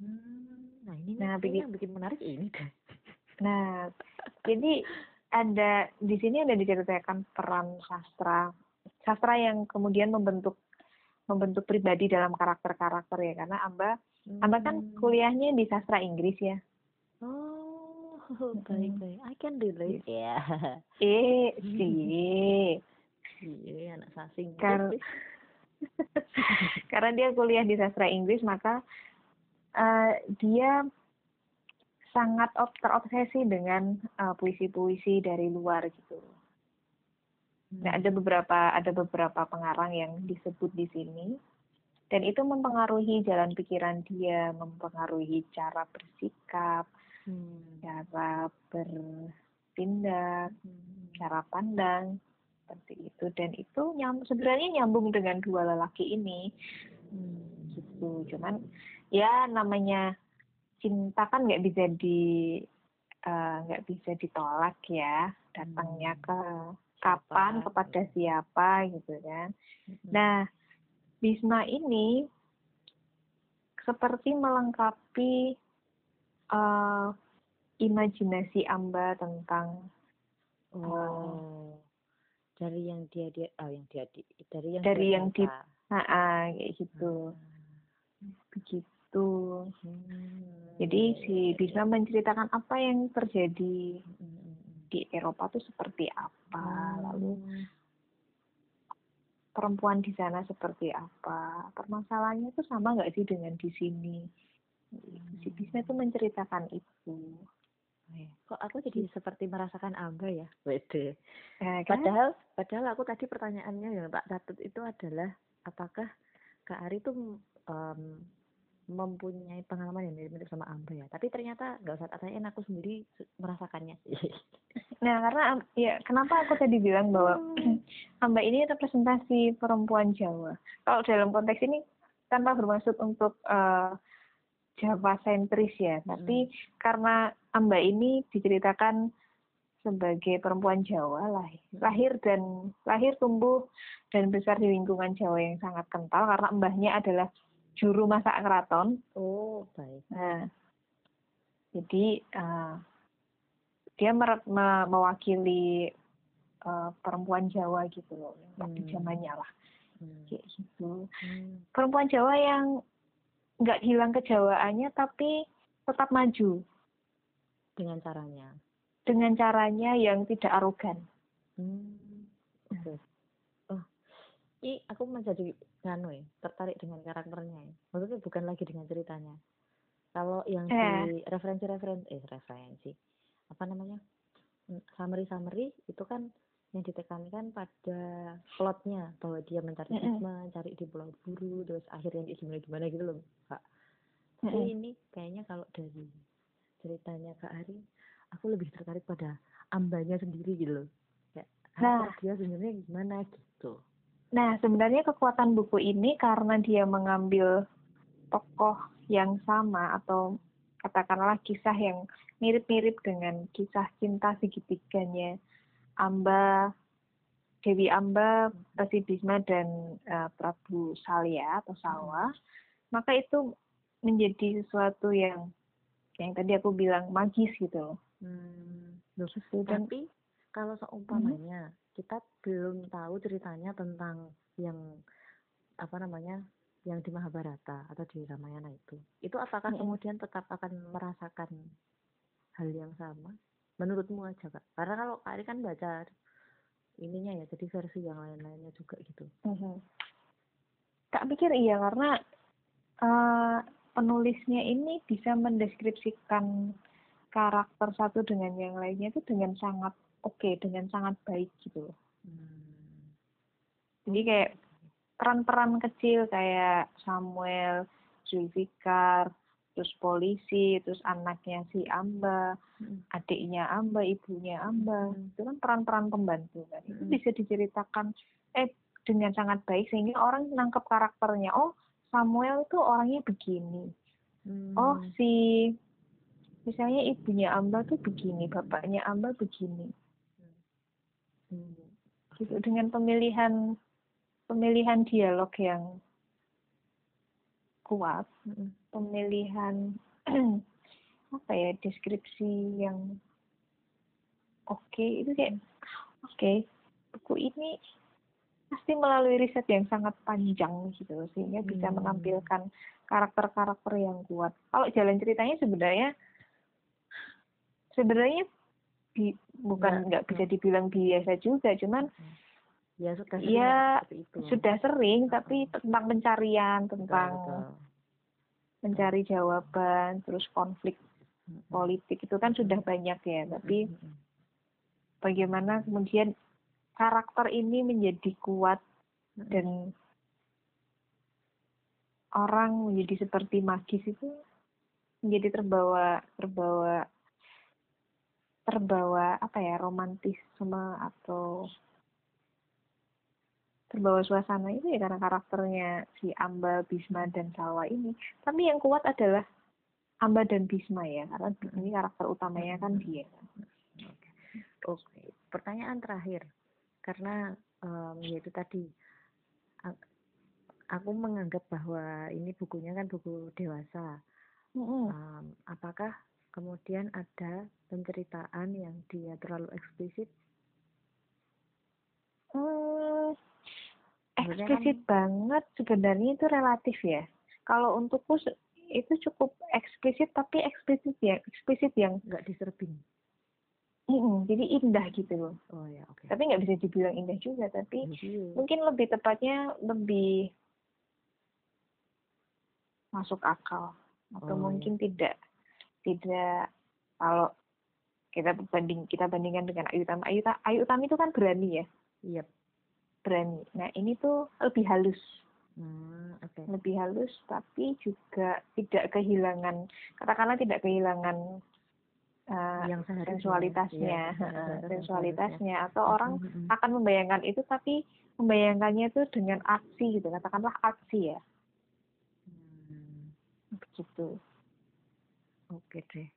Hmm, nah ini nah, bikin, yang bikin menarik ini. Nah, jadi ada di sini ada diceritakan peran sastra sastra yang kemudian membentuk membentuk pribadi dalam karakter-karakter ya karena Amba hmm. Amba kan hmm. kuliahnya di sastra Inggris ya. Oh, baik baik. I can relate ya. Eh, sih. Iya, anak sasing. Kar karena dia kuliah di sastra Inggris maka uh, dia sangat terobsesi dengan uh, puisi-puisi dari luar gitu. Nah, ada beberapa ada beberapa pengarang yang disebut di sini dan itu mempengaruhi jalan pikiran dia, mempengaruhi cara bersikap, hmm. cara bertindak, hmm. cara pandang seperti itu dan itu nyam, sebenarnya nyambung dengan dua lelaki ini hmm. gitu. Cuman ya namanya cinta kan nggak bisa di eh, nggak uh, bisa ditolak ya datangnya hmm. ke kapan Apa? kepada siapa gitu kan. Hmm. Nah, Bisma ini seperti melengkapi uh, imajinasi Amba tentang oh uh, dari yang dia dia oh yang dia dari yang dari yang di ah kayak gitu hmm. begitu hmm. jadi si bisa menceritakan apa yang terjadi hmm di Eropa tuh seperti apa, hmm. lalu perempuan di sana seperti apa, permasalahannya tuh sama nggak sih dengan di sini? Hmm. Si Bisma itu menceritakan itu. Kok aku jadi seperti merasakan Amba ya? Wede. Ya, kan? Padahal, padahal aku tadi pertanyaannya yang tak catat itu adalah apakah Kak Ari tuh um, mempunyai pengalaman yang mirip-mirip sama Amba ya. Tapi ternyata nggak usah tanyain aku sendiri merasakannya. nah karena ya kenapa aku tadi bilang bahwa hmm. Amba ini representasi perempuan Jawa. Kalau dalam konteks ini tanpa bermaksud untuk uh, Jawa sentris ya, tapi hmm. karena Amba ini diceritakan sebagai perempuan Jawa hmm. lahir dan lahir tumbuh dan besar di lingkungan Jawa yang sangat kental karena mbahnya adalah juru masak keraton. Oh, baik. Nah, jadi uh, dia me- mewakili uh, perempuan Jawa gitu loh, waktu hmm. zamannya lah, hmm. kayak gitu. Hmm. Perempuan Jawa yang nggak hilang kejawaannya tapi tetap maju. Dengan caranya. Dengan caranya yang tidak arogan. Hmm. Okay. Oh, ini aku menjadi nganu ya tertarik dengan karakternya ya maksudnya bukan lagi dengan ceritanya kalau yang eh. di referensi-referensi eh referensi apa namanya hmm, summary summary itu kan yang ditekankan pada plotnya bahwa dia mencari mm mencari di Pulau Buru, terus akhirnya dia gimana gimana gitu loh, Kak. Tapi mm ini kayaknya kalau dari ceritanya Kak Ari, aku lebih tertarik pada ambanya sendiri gitu loh. Kayak nah. dia sebenarnya gimana gitu. Nah, sebenarnya kekuatan buku ini karena dia mengambil tokoh yang sama atau katakanlah kisah yang mirip-mirip dengan kisah cinta segitiganya Amba, Dewi Amba, Resi Bisma dan uh, Prabu Salya atau Salwa, maka itu menjadi sesuatu yang yang tadi aku bilang magis gitu loh. Hmm, tapi kalau seumpamanya hmm. kita belum tahu ceritanya tentang yang apa namanya yang di Mahabharata atau di Ramayana itu. Itu apakah hmm. kemudian tetap akan merasakan hal yang sama menurutmu aja kak karena kalau Kak Ari kan baca ininya ya jadi versi yang lain-lainnya juga gitu hmm. Kak pikir iya karena uh, penulisnya ini bisa mendeskripsikan karakter satu dengan yang lainnya itu dengan sangat oke okay, dengan sangat baik gitu loh. Hmm. Jadi kayak peran-peran kecil kayak Samuel, Zulfikar, terus polisi, terus anaknya si Amba, hmm. adiknya Amba, ibunya Amba, hmm. itu kan peran-peran pembantu kan. Itu hmm. bisa diceritakan eh dengan sangat baik sehingga orang nangkep karakternya. Oh, Samuel itu orangnya begini. Hmm. Oh, si misalnya ibunya Amba tuh begini, bapaknya Amba begini. Hmm. Gitu dengan pemilihan pemilihan dialog yang kuat, pemilihan apa ya deskripsi yang oke okay, itu kayak oke okay, buku ini pasti melalui riset yang sangat panjang gitu sehingga bisa hmm. menampilkan karakter-karakter yang kuat. Kalau jalan ceritanya sebenarnya sebenarnya bi, bukan nggak bisa dibilang biasa juga, cuman hmm ya sudah sering ya, itu. sudah sering tapi tentang pencarian tentang betul, mencari jawaban terus konflik politik itu kan sudah banyak ya. Tapi bagaimana kemudian karakter ini menjadi kuat dan orang menjadi seperti magis itu menjadi terbawa terbawa terbawa apa ya romantisme atau terbawa suasana itu ya karena karakternya si Amba, Bisma dan Salwa ini. Tapi yang kuat adalah Amba dan Bisma ya, karena ini karakter utamanya kan dia. Oke, okay. pertanyaan terakhir, karena um, yaitu tadi aku menganggap bahwa ini bukunya kan buku dewasa. Mm -hmm. um, apakah kemudian ada penceritaan yang dia terlalu eksplisit? Hmm, eksplisit kan, banget sebenarnya itu relatif ya. Kalau untukku itu cukup eksplisit tapi eksplisit ya eksplisit yang nggak diserbin. Mm jadi indah gitu loh. Oh ya, oke. Okay. Tapi nggak bisa dibilang indah juga, tapi mm mungkin lebih tepatnya lebih masuk akal atau oh, iya. mungkin tidak tidak kalau kita banding kita bandingkan dengan Ayu Utami Ayu, Ayu Utami itu kan berani ya. Iya. Yep berani. Nah ini tuh lebih halus, hmm, okay. lebih halus, tapi juga tidak kehilangan, katakanlah tidak kehilangan uh, yang sensualitasnya, ya, sensualitasnya, atau orang hmm, akan membayangkan itu, tapi membayangkannya itu dengan aksi gitu, katakanlah aksi ya, hmm. begitu. Oke deh.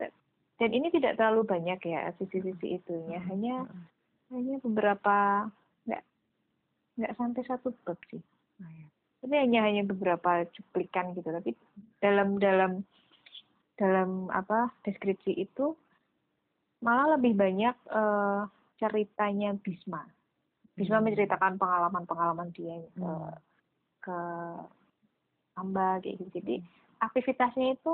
Dan ini tidak terlalu banyak ya sisi-sisi itunya, hanya hanya beberapa nggak sampai satu bab sih oh, ya. tapi hanya hanya beberapa cuplikan gitu tapi dalam dalam dalam apa deskripsi itu malah lebih banyak uh, ceritanya Bisma Bisma hmm. menceritakan pengalaman-pengalaman dia ke hmm. ke Amba kayak gitu jadi hmm. aktivitasnya itu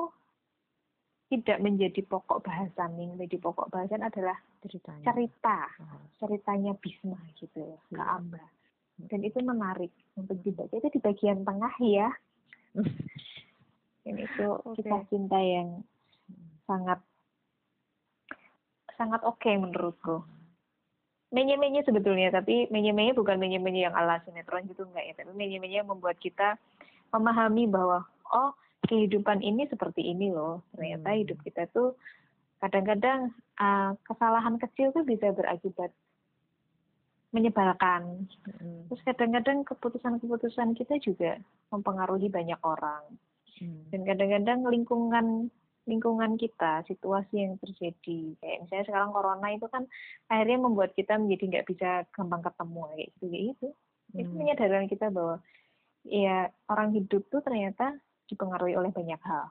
tidak menjadi pokok bahasan yang menjadi pokok bahasan adalah ceritanya. cerita oh. ceritanya Bisma gitu ke iya. Amba dan itu menarik untuk dibaca. Itu di bagian tengah ya. Ini itu okay. kita cinta yang sangat sangat oke okay menurutku. Menye-menye sebetulnya tapi menye-menye bukan menye-menye yang ala sinetron gitu enggak ya. Tapi menye-menye yang membuat kita memahami bahwa oh kehidupan ini seperti ini loh. Ternyata hmm. hidup kita tuh kadang-kadang uh, kesalahan kecil tuh bisa berakibat menyebalkan. Hmm. Terus kadang-kadang keputusan-keputusan kita juga mempengaruhi banyak orang. Hmm. Dan kadang-kadang lingkungan lingkungan kita, situasi yang terjadi, kayak misalnya sekarang corona itu kan akhirnya membuat kita menjadi nggak bisa gampang ketemu kayak gitu kayak gitu. Hmm. Itu menyadari kita bahwa ya orang hidup tuh ternyata dipengaruhi oleh banyak hal.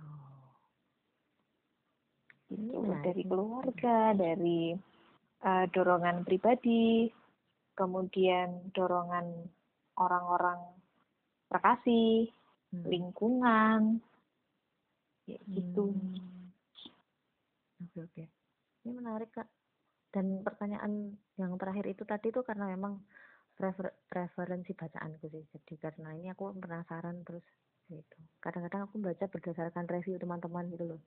Oh. Itu dari keluarga, dari uh, dorongan pribadi, kemudian dorongan orang-orang terkasih, hmm. lingkungan, ya gitu. Hmm. Oke oke, ini menarik kak. Dan pertanyaan yang terakhir itu tadi tuh karena memang refer referensi bacaanku sih. Jadi karena ini aku penasaran terus gitu. Kadang-kadang aku baca berdasarkan review teman-teman gitu loh.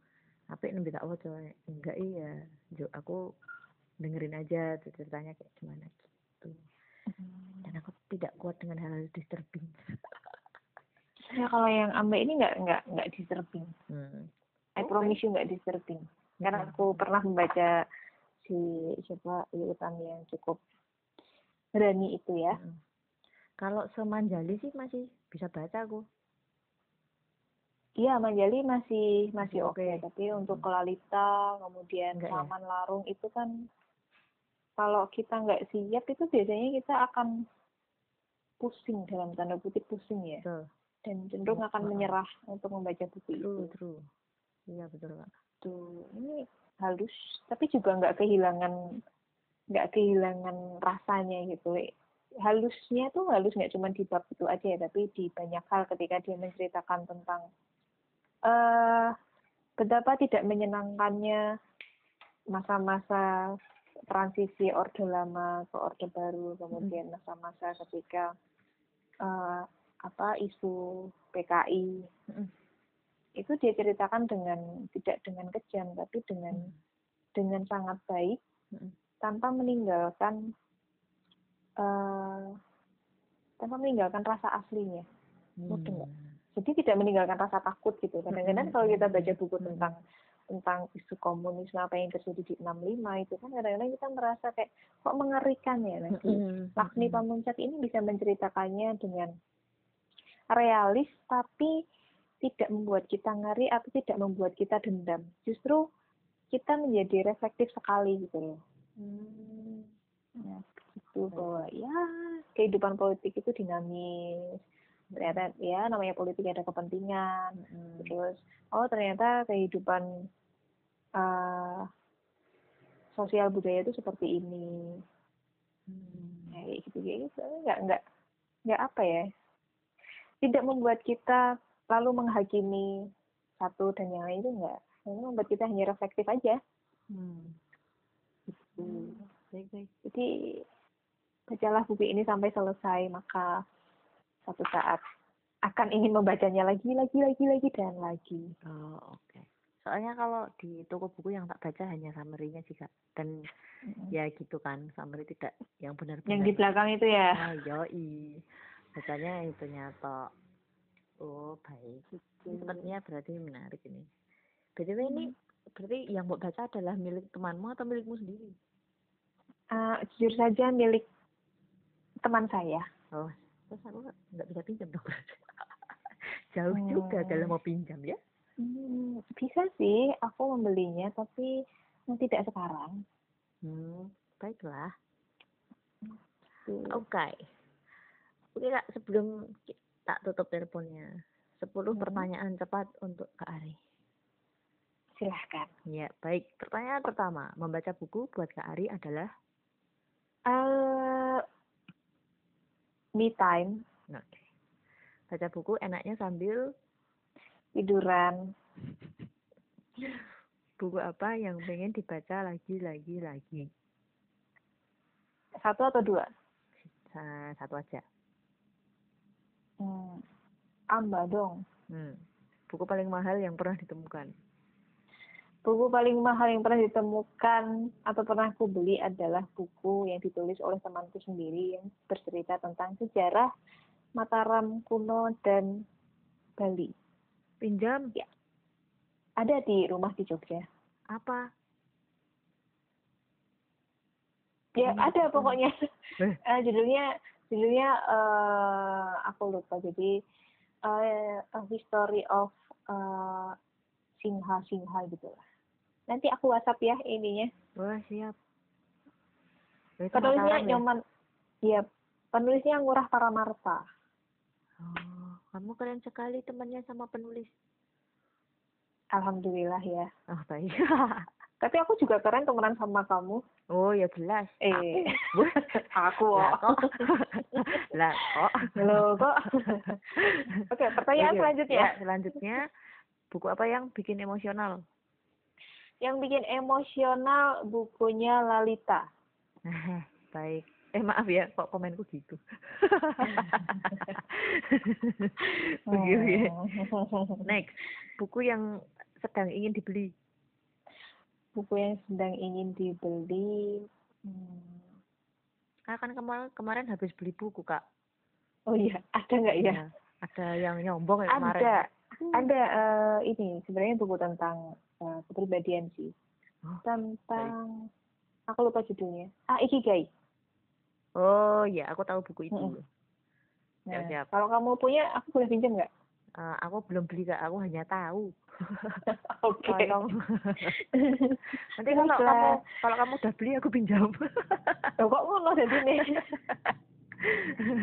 Tapi ini tak coba enggak iya. Jo, aku dengerin aja ceritanya kayak gimana gitu dan aku tidak kuat dengan hal-hal disturbing Ya kalau yang ambek ini nggak nggak nggak disturbing. hmm. I promise you nggak disturbing. Karena aku pernah membaca si siapa urutan yang cukup berani itu ya. Mm. kalau semanjali sih masih bisa baca aku Iya, Manjali masih masih oke, oke. tapi untuk Lalita, kemudian Enggak ya? Saman Larung itu kan kalau kita nggak siap itu biasanya kita akan pusing dalam tanda kutip pusing ya, betul dan cenderung akan Heeh. menyerah untuk membaca buku itu. true iya betul kak Tuh, ini halus, tapi juga nggak kehilangan nggak kehilangan rasanya gitu. Halusnya tuh halus nggak cuma di bab itu aja ya, tapi di banyak hal ketika dia menceritakan tentang eh betapa tidak menyenangkannya masa-masa transisi orde lama ke orde baru, kemudian masa-masa ketika eh, apa isu PKI Mm-mm. itu dia ceritakan dengan tidak dengan kejam tapi dengan Mm. dengan sangat baik tanpa meninggalkan eh tanpa meninggalkan rasa aslinya Mungkin? Hmm. jadi tidak meninggalkan rasa takut gitu kadang-kadang kalau kita baca buku tentang tentang isu komunisme apa yang terjadi di 65 itu kan kadang-kadang kita merasa kayak kok mengerikan ya nanti. Lakshmi Mm-mm. Pamuncak ini bisa menceritakannya dengan realis tapi tidak membuat kita ngeri atau tidak membuat kita dendam. Justru kita menjadi reflektif sekali gitu loh. Hmm. Nah, gitu bahwa ya kehidupan politik itu dinamis. Ternyata ya namanya politik ada kepentingan. Mm-mm. Terus oh ternyata kehidupan eh, sosial budaya itu seperti ini. Hmm. kayak gitu kayak gitu nggak nggak nggak apa ya tidak membuat kita lalu menghakimi satu dan yang lain itu enggak ini membuat kita hanya reflektif aja Hmm. gitu. baik baik jadi bacalah buku ini sampai selesai maka satu saat akan ingin membacanya lagi lagi lagi lagi dan lagi. Oh oke. Soalnya kalau di toko buku yang tak baca hanya summary-nya sih kak. Dan ya gitu kan summary tidak yang benar-benar. Yang di belakang itu ya? Ah yoi. Bacanya itu nyata. Oh baik. Sepertinya berarti menarik ini. Btw ini berarti yang mau baca adalah milik temanmu atau milikmu sendiri? Eh, jujur saja milik teman saya. Oh terus aku nggak bisa pinjam dong jauh juga Hmm. dalam mau pinjam ya Hmm, bisa sih aku membelinya tapi tidak sekarang hmm baiklah Tuh. Oke. Oke kak, sebelum tak tutup teleponnya, 10 Hmm. pertanyaan cepat untuk Kak Ari. silahkan Ya, baik. Pertanyaan pertama, membaca buku buat Kak Ari adalah, eh me time oke. Baca buku enaknya sambil tiduran buku apa yang pengen dibaca lagi, lagi, lagi. satu atau dua Sa- Satu aja. hmm. amba dong Hmm. Buku paling mahal yang pernah ditemukan. Buku paling mahal yang pernah ditemukan atau pernah aku beli adalah buku yang ditulis oleh temanku sendiri yang bercerita tentang sejarah Mataram kuno dan Bali. Pinjam. Ada di rumah di Jogja. Apa? ya Hmm, ada pokoknya. Eh. Eh, judulnya judulnya eh, aku lupa. Jadi eh, a history of eh, Singha Singha gitu lah nanti aku WhatsApp ya ininya Wah, siap. Oh, itu penulisnya ya? Nyoman ya penulisnya Ngurah Paramarta Oh, kamu keren sekali temannya sama penulis. Alhamdulillah ya Oh, baik. tapi aku juga keren temenan sama kamu oh, ya jelas. eh Wah, aku lah kok lah kok. Loh, kok oke pertanyaan Oke, selanjutnya ya, selanjutnya buku apa yang bikin emosional? Yang bikin emosional bukunya Lalita Baik. Eh maaf ya, kok komenku gitu. Oke, oke. Oh. Next, buku yang sedang ingin dibeli. buku yang sedang ingin dibeli hmm, Kak kan kemarin kemarin habis beli buku kak. Oh iya, ada nggak ya? Iya. Ada yang nyombong ya kemarin. Ada, ada eh, ini sebenarnya buku tentang eh, kepribadian sih. Oh, Tentang aku lupa judulnya. Ah, Ikigai. Oh iya, aku tahu buku itu. Mm-mm. Nah, Siap, siap. kalau kamu punya, aku boleh pinjam nggak? Eh, aku belum beli kak, aku hanya tahu. Oke. Tolong. Nanti kalau kamu kalau kamu udah beli aku pinjam. Loh, kok ngono jadi nih?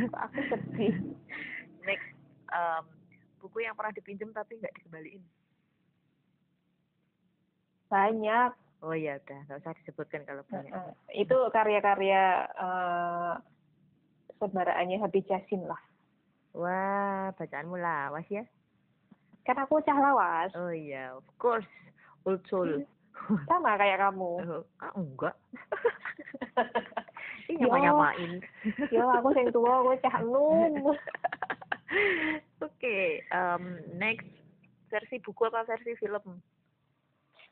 Aku sedih. Next, em, buku yang pernah dipinjam tapi nggak dikembaliin. Banyak. Oh iya udah, nggak usah disebutkan kalau banyak. Itu karya-karya eh saudaraannya Habib Yasin lah. Wah, bacaanmu lawas ya? Kan aku cah lawas. Oh iya, of course. Old soul. Sama kayak kamu. Ah, enggak. Ini Yo. nyama-nyamain. Yo, aku sing tua, aku cah enum. Oke, em, next versi buku apa versi film?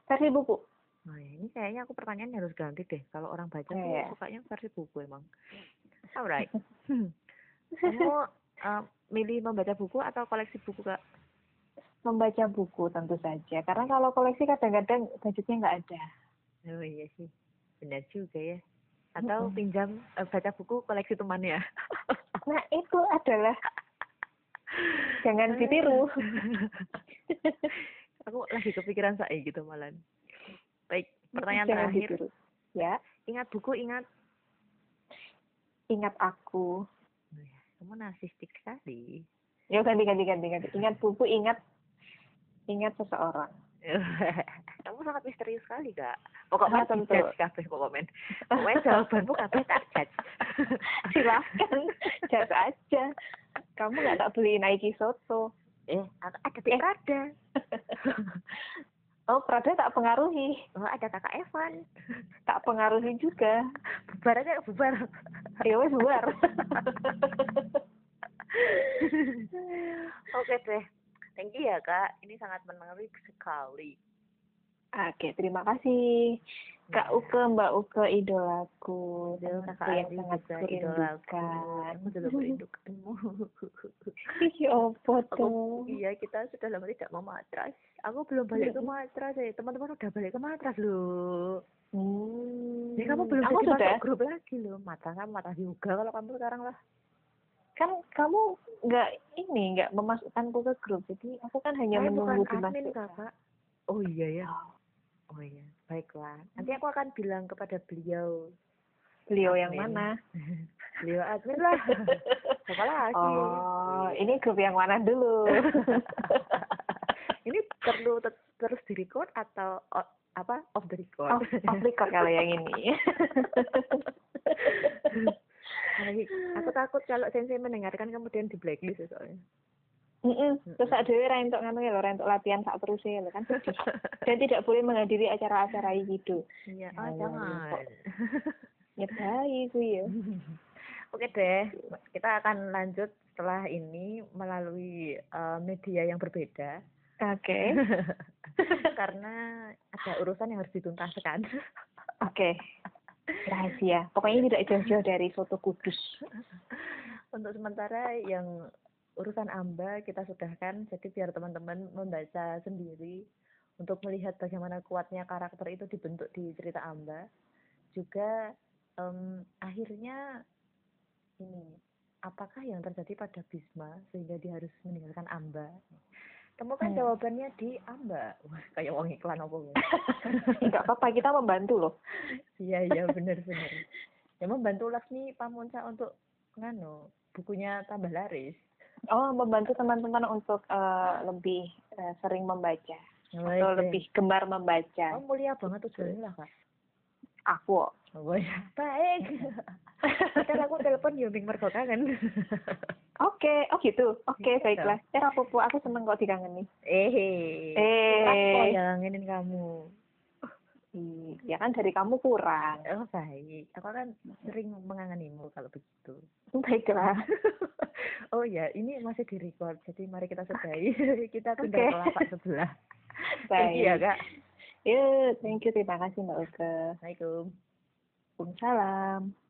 Versi buku. Nah, ini kayaknya aku pertanyaan harus ganti deh. Kalau orang baca tuh Iya. sukanya versi buku emang. Alright. Hmm. Kamu em, milih membaca buku atau koleksi buku kak? Membaca buku tentu saja. Karena kalau koleksi kadang-kadang budgetnya nggak ada. Oh iya sih, benar juga ya. Atau Mm-mm. pinjam eh, baca buku koleksi temannya. Nah, itu adalah jangan ditiru. Aku lagi kepikiran saya gitu malah. Baik, pertanyaan Jangan terakhir. ditiru. Ya, Ingat buku, ingat. ingat aku. Ya, Kamu narsistik sekali. Ya ganti ganti ganti ganti. Ingat buku, ingat ingat seseorang. Kamu sangat misterius sekali, Kak. Pokoknya Ah, tentu. judge kabeh pokoknya. Pokoknya jawabanmu kabeh tak judge. Silahkan, jas aja. Kamu nggak tak beliin Nike Soto. Eh, ada di Eh. Prada. Oh, Prada tak pengaruhi. Oh, ada Kakak Evan. Tak pengaruhi juga. Bubar aja, bubar. Ya wes bubar. Oke deh. Thank you ya, Kak. Ini sangat menarik sekali. Oke, terima kasih. Kak Uke, Mbak Uke, idolaku. Temanku kakak yang Adi sangat juga idolaku. Aku juga merindukanmu. Aku, tuh? iya, kita sudah lama tidak mematras. Aku belum balik ke matras ya. Teman-teman udah balik ke matras loh. Hmm. Ya kamu belum aku jadi sudah. masuk grup lagi loh. Matras kamu matras juga kalau kamu sekarang lah. Kan kamu nggak ini nggak memasukkanku ke grup, jadi aku kan hanya Saya menunggu dimasukkan. kakak. Oh iya ya. Oh iya. Baiklah. Nanti aku akan bilang kepada beliau. Beliau yang Admin. mana? Beliau admin lah. Siapa lagi? Oh, ini grup yang mana dulu? ini perlu tet- terus di record atau apa off the record? off, off record kalau yang ini. Aku takut kalau sensei mendengarkan kemudian di blacklist ya Terus ada dewe untuk nganu ya entuk latihan sak terus ya kan sedih. Dan tidak boleh menghadiri acara-acara gitu. Iya, Ah, oh jangan. Ya baik ya. Oke deh, kita akan lanjut setelah ini melalui eh, media yang berbeda Oke. karena ada urusan yang harus dituntaskan. Oke. Rahasia. Pokoknya tidak jauh-jauh dari soto kudus. Untuk sementara yang urusan amba kita sudahkan, jadi biar teman-teman membaca sendiri untuk melihat bagaimana kuatnya karakter itu dibentuk di cerita amba. Juga em, akhirnya ini apakah yang terjadi pada Bisma sehingga dia harus meninggalkan amba? Temukan Hmm. jawabannya di amba. Wah, kayak wong iklan apa ya? Enggak apa-apa, kita membantu loh. Iya iya benar benar. Ya membantu Laksmi Pamunca untuk ngano bukunya tambah laris. Oh, membantu teman-teman untuk eh, lebih eh, sering membaca atau Baik deh. lebih gemar membaca. Oh, mulia banget tujuannya lah kak. Aku. Oh ya. Baik. Padahal aku telepon Yoming mergo kangen. Oke, oh gitu. Oke, Iya baiklah. Eh, apa aku seneng kok digangeni. Eh. Eh. Aku yang ngangenin kamu. Ih, Ya kan dari kamu kurang. Oh baik. Aku kan sering menganganimu kalau begitu. Baiklah. oh ya, ini masih di record. Jadi mari kita sudahi. kita pindah Oke. ke lapak sebelah. Thank you ya Baik. kak. Ya, thank you. Terima kasih Mbak Uke. Assalamualaikum. Waalaikumsalam.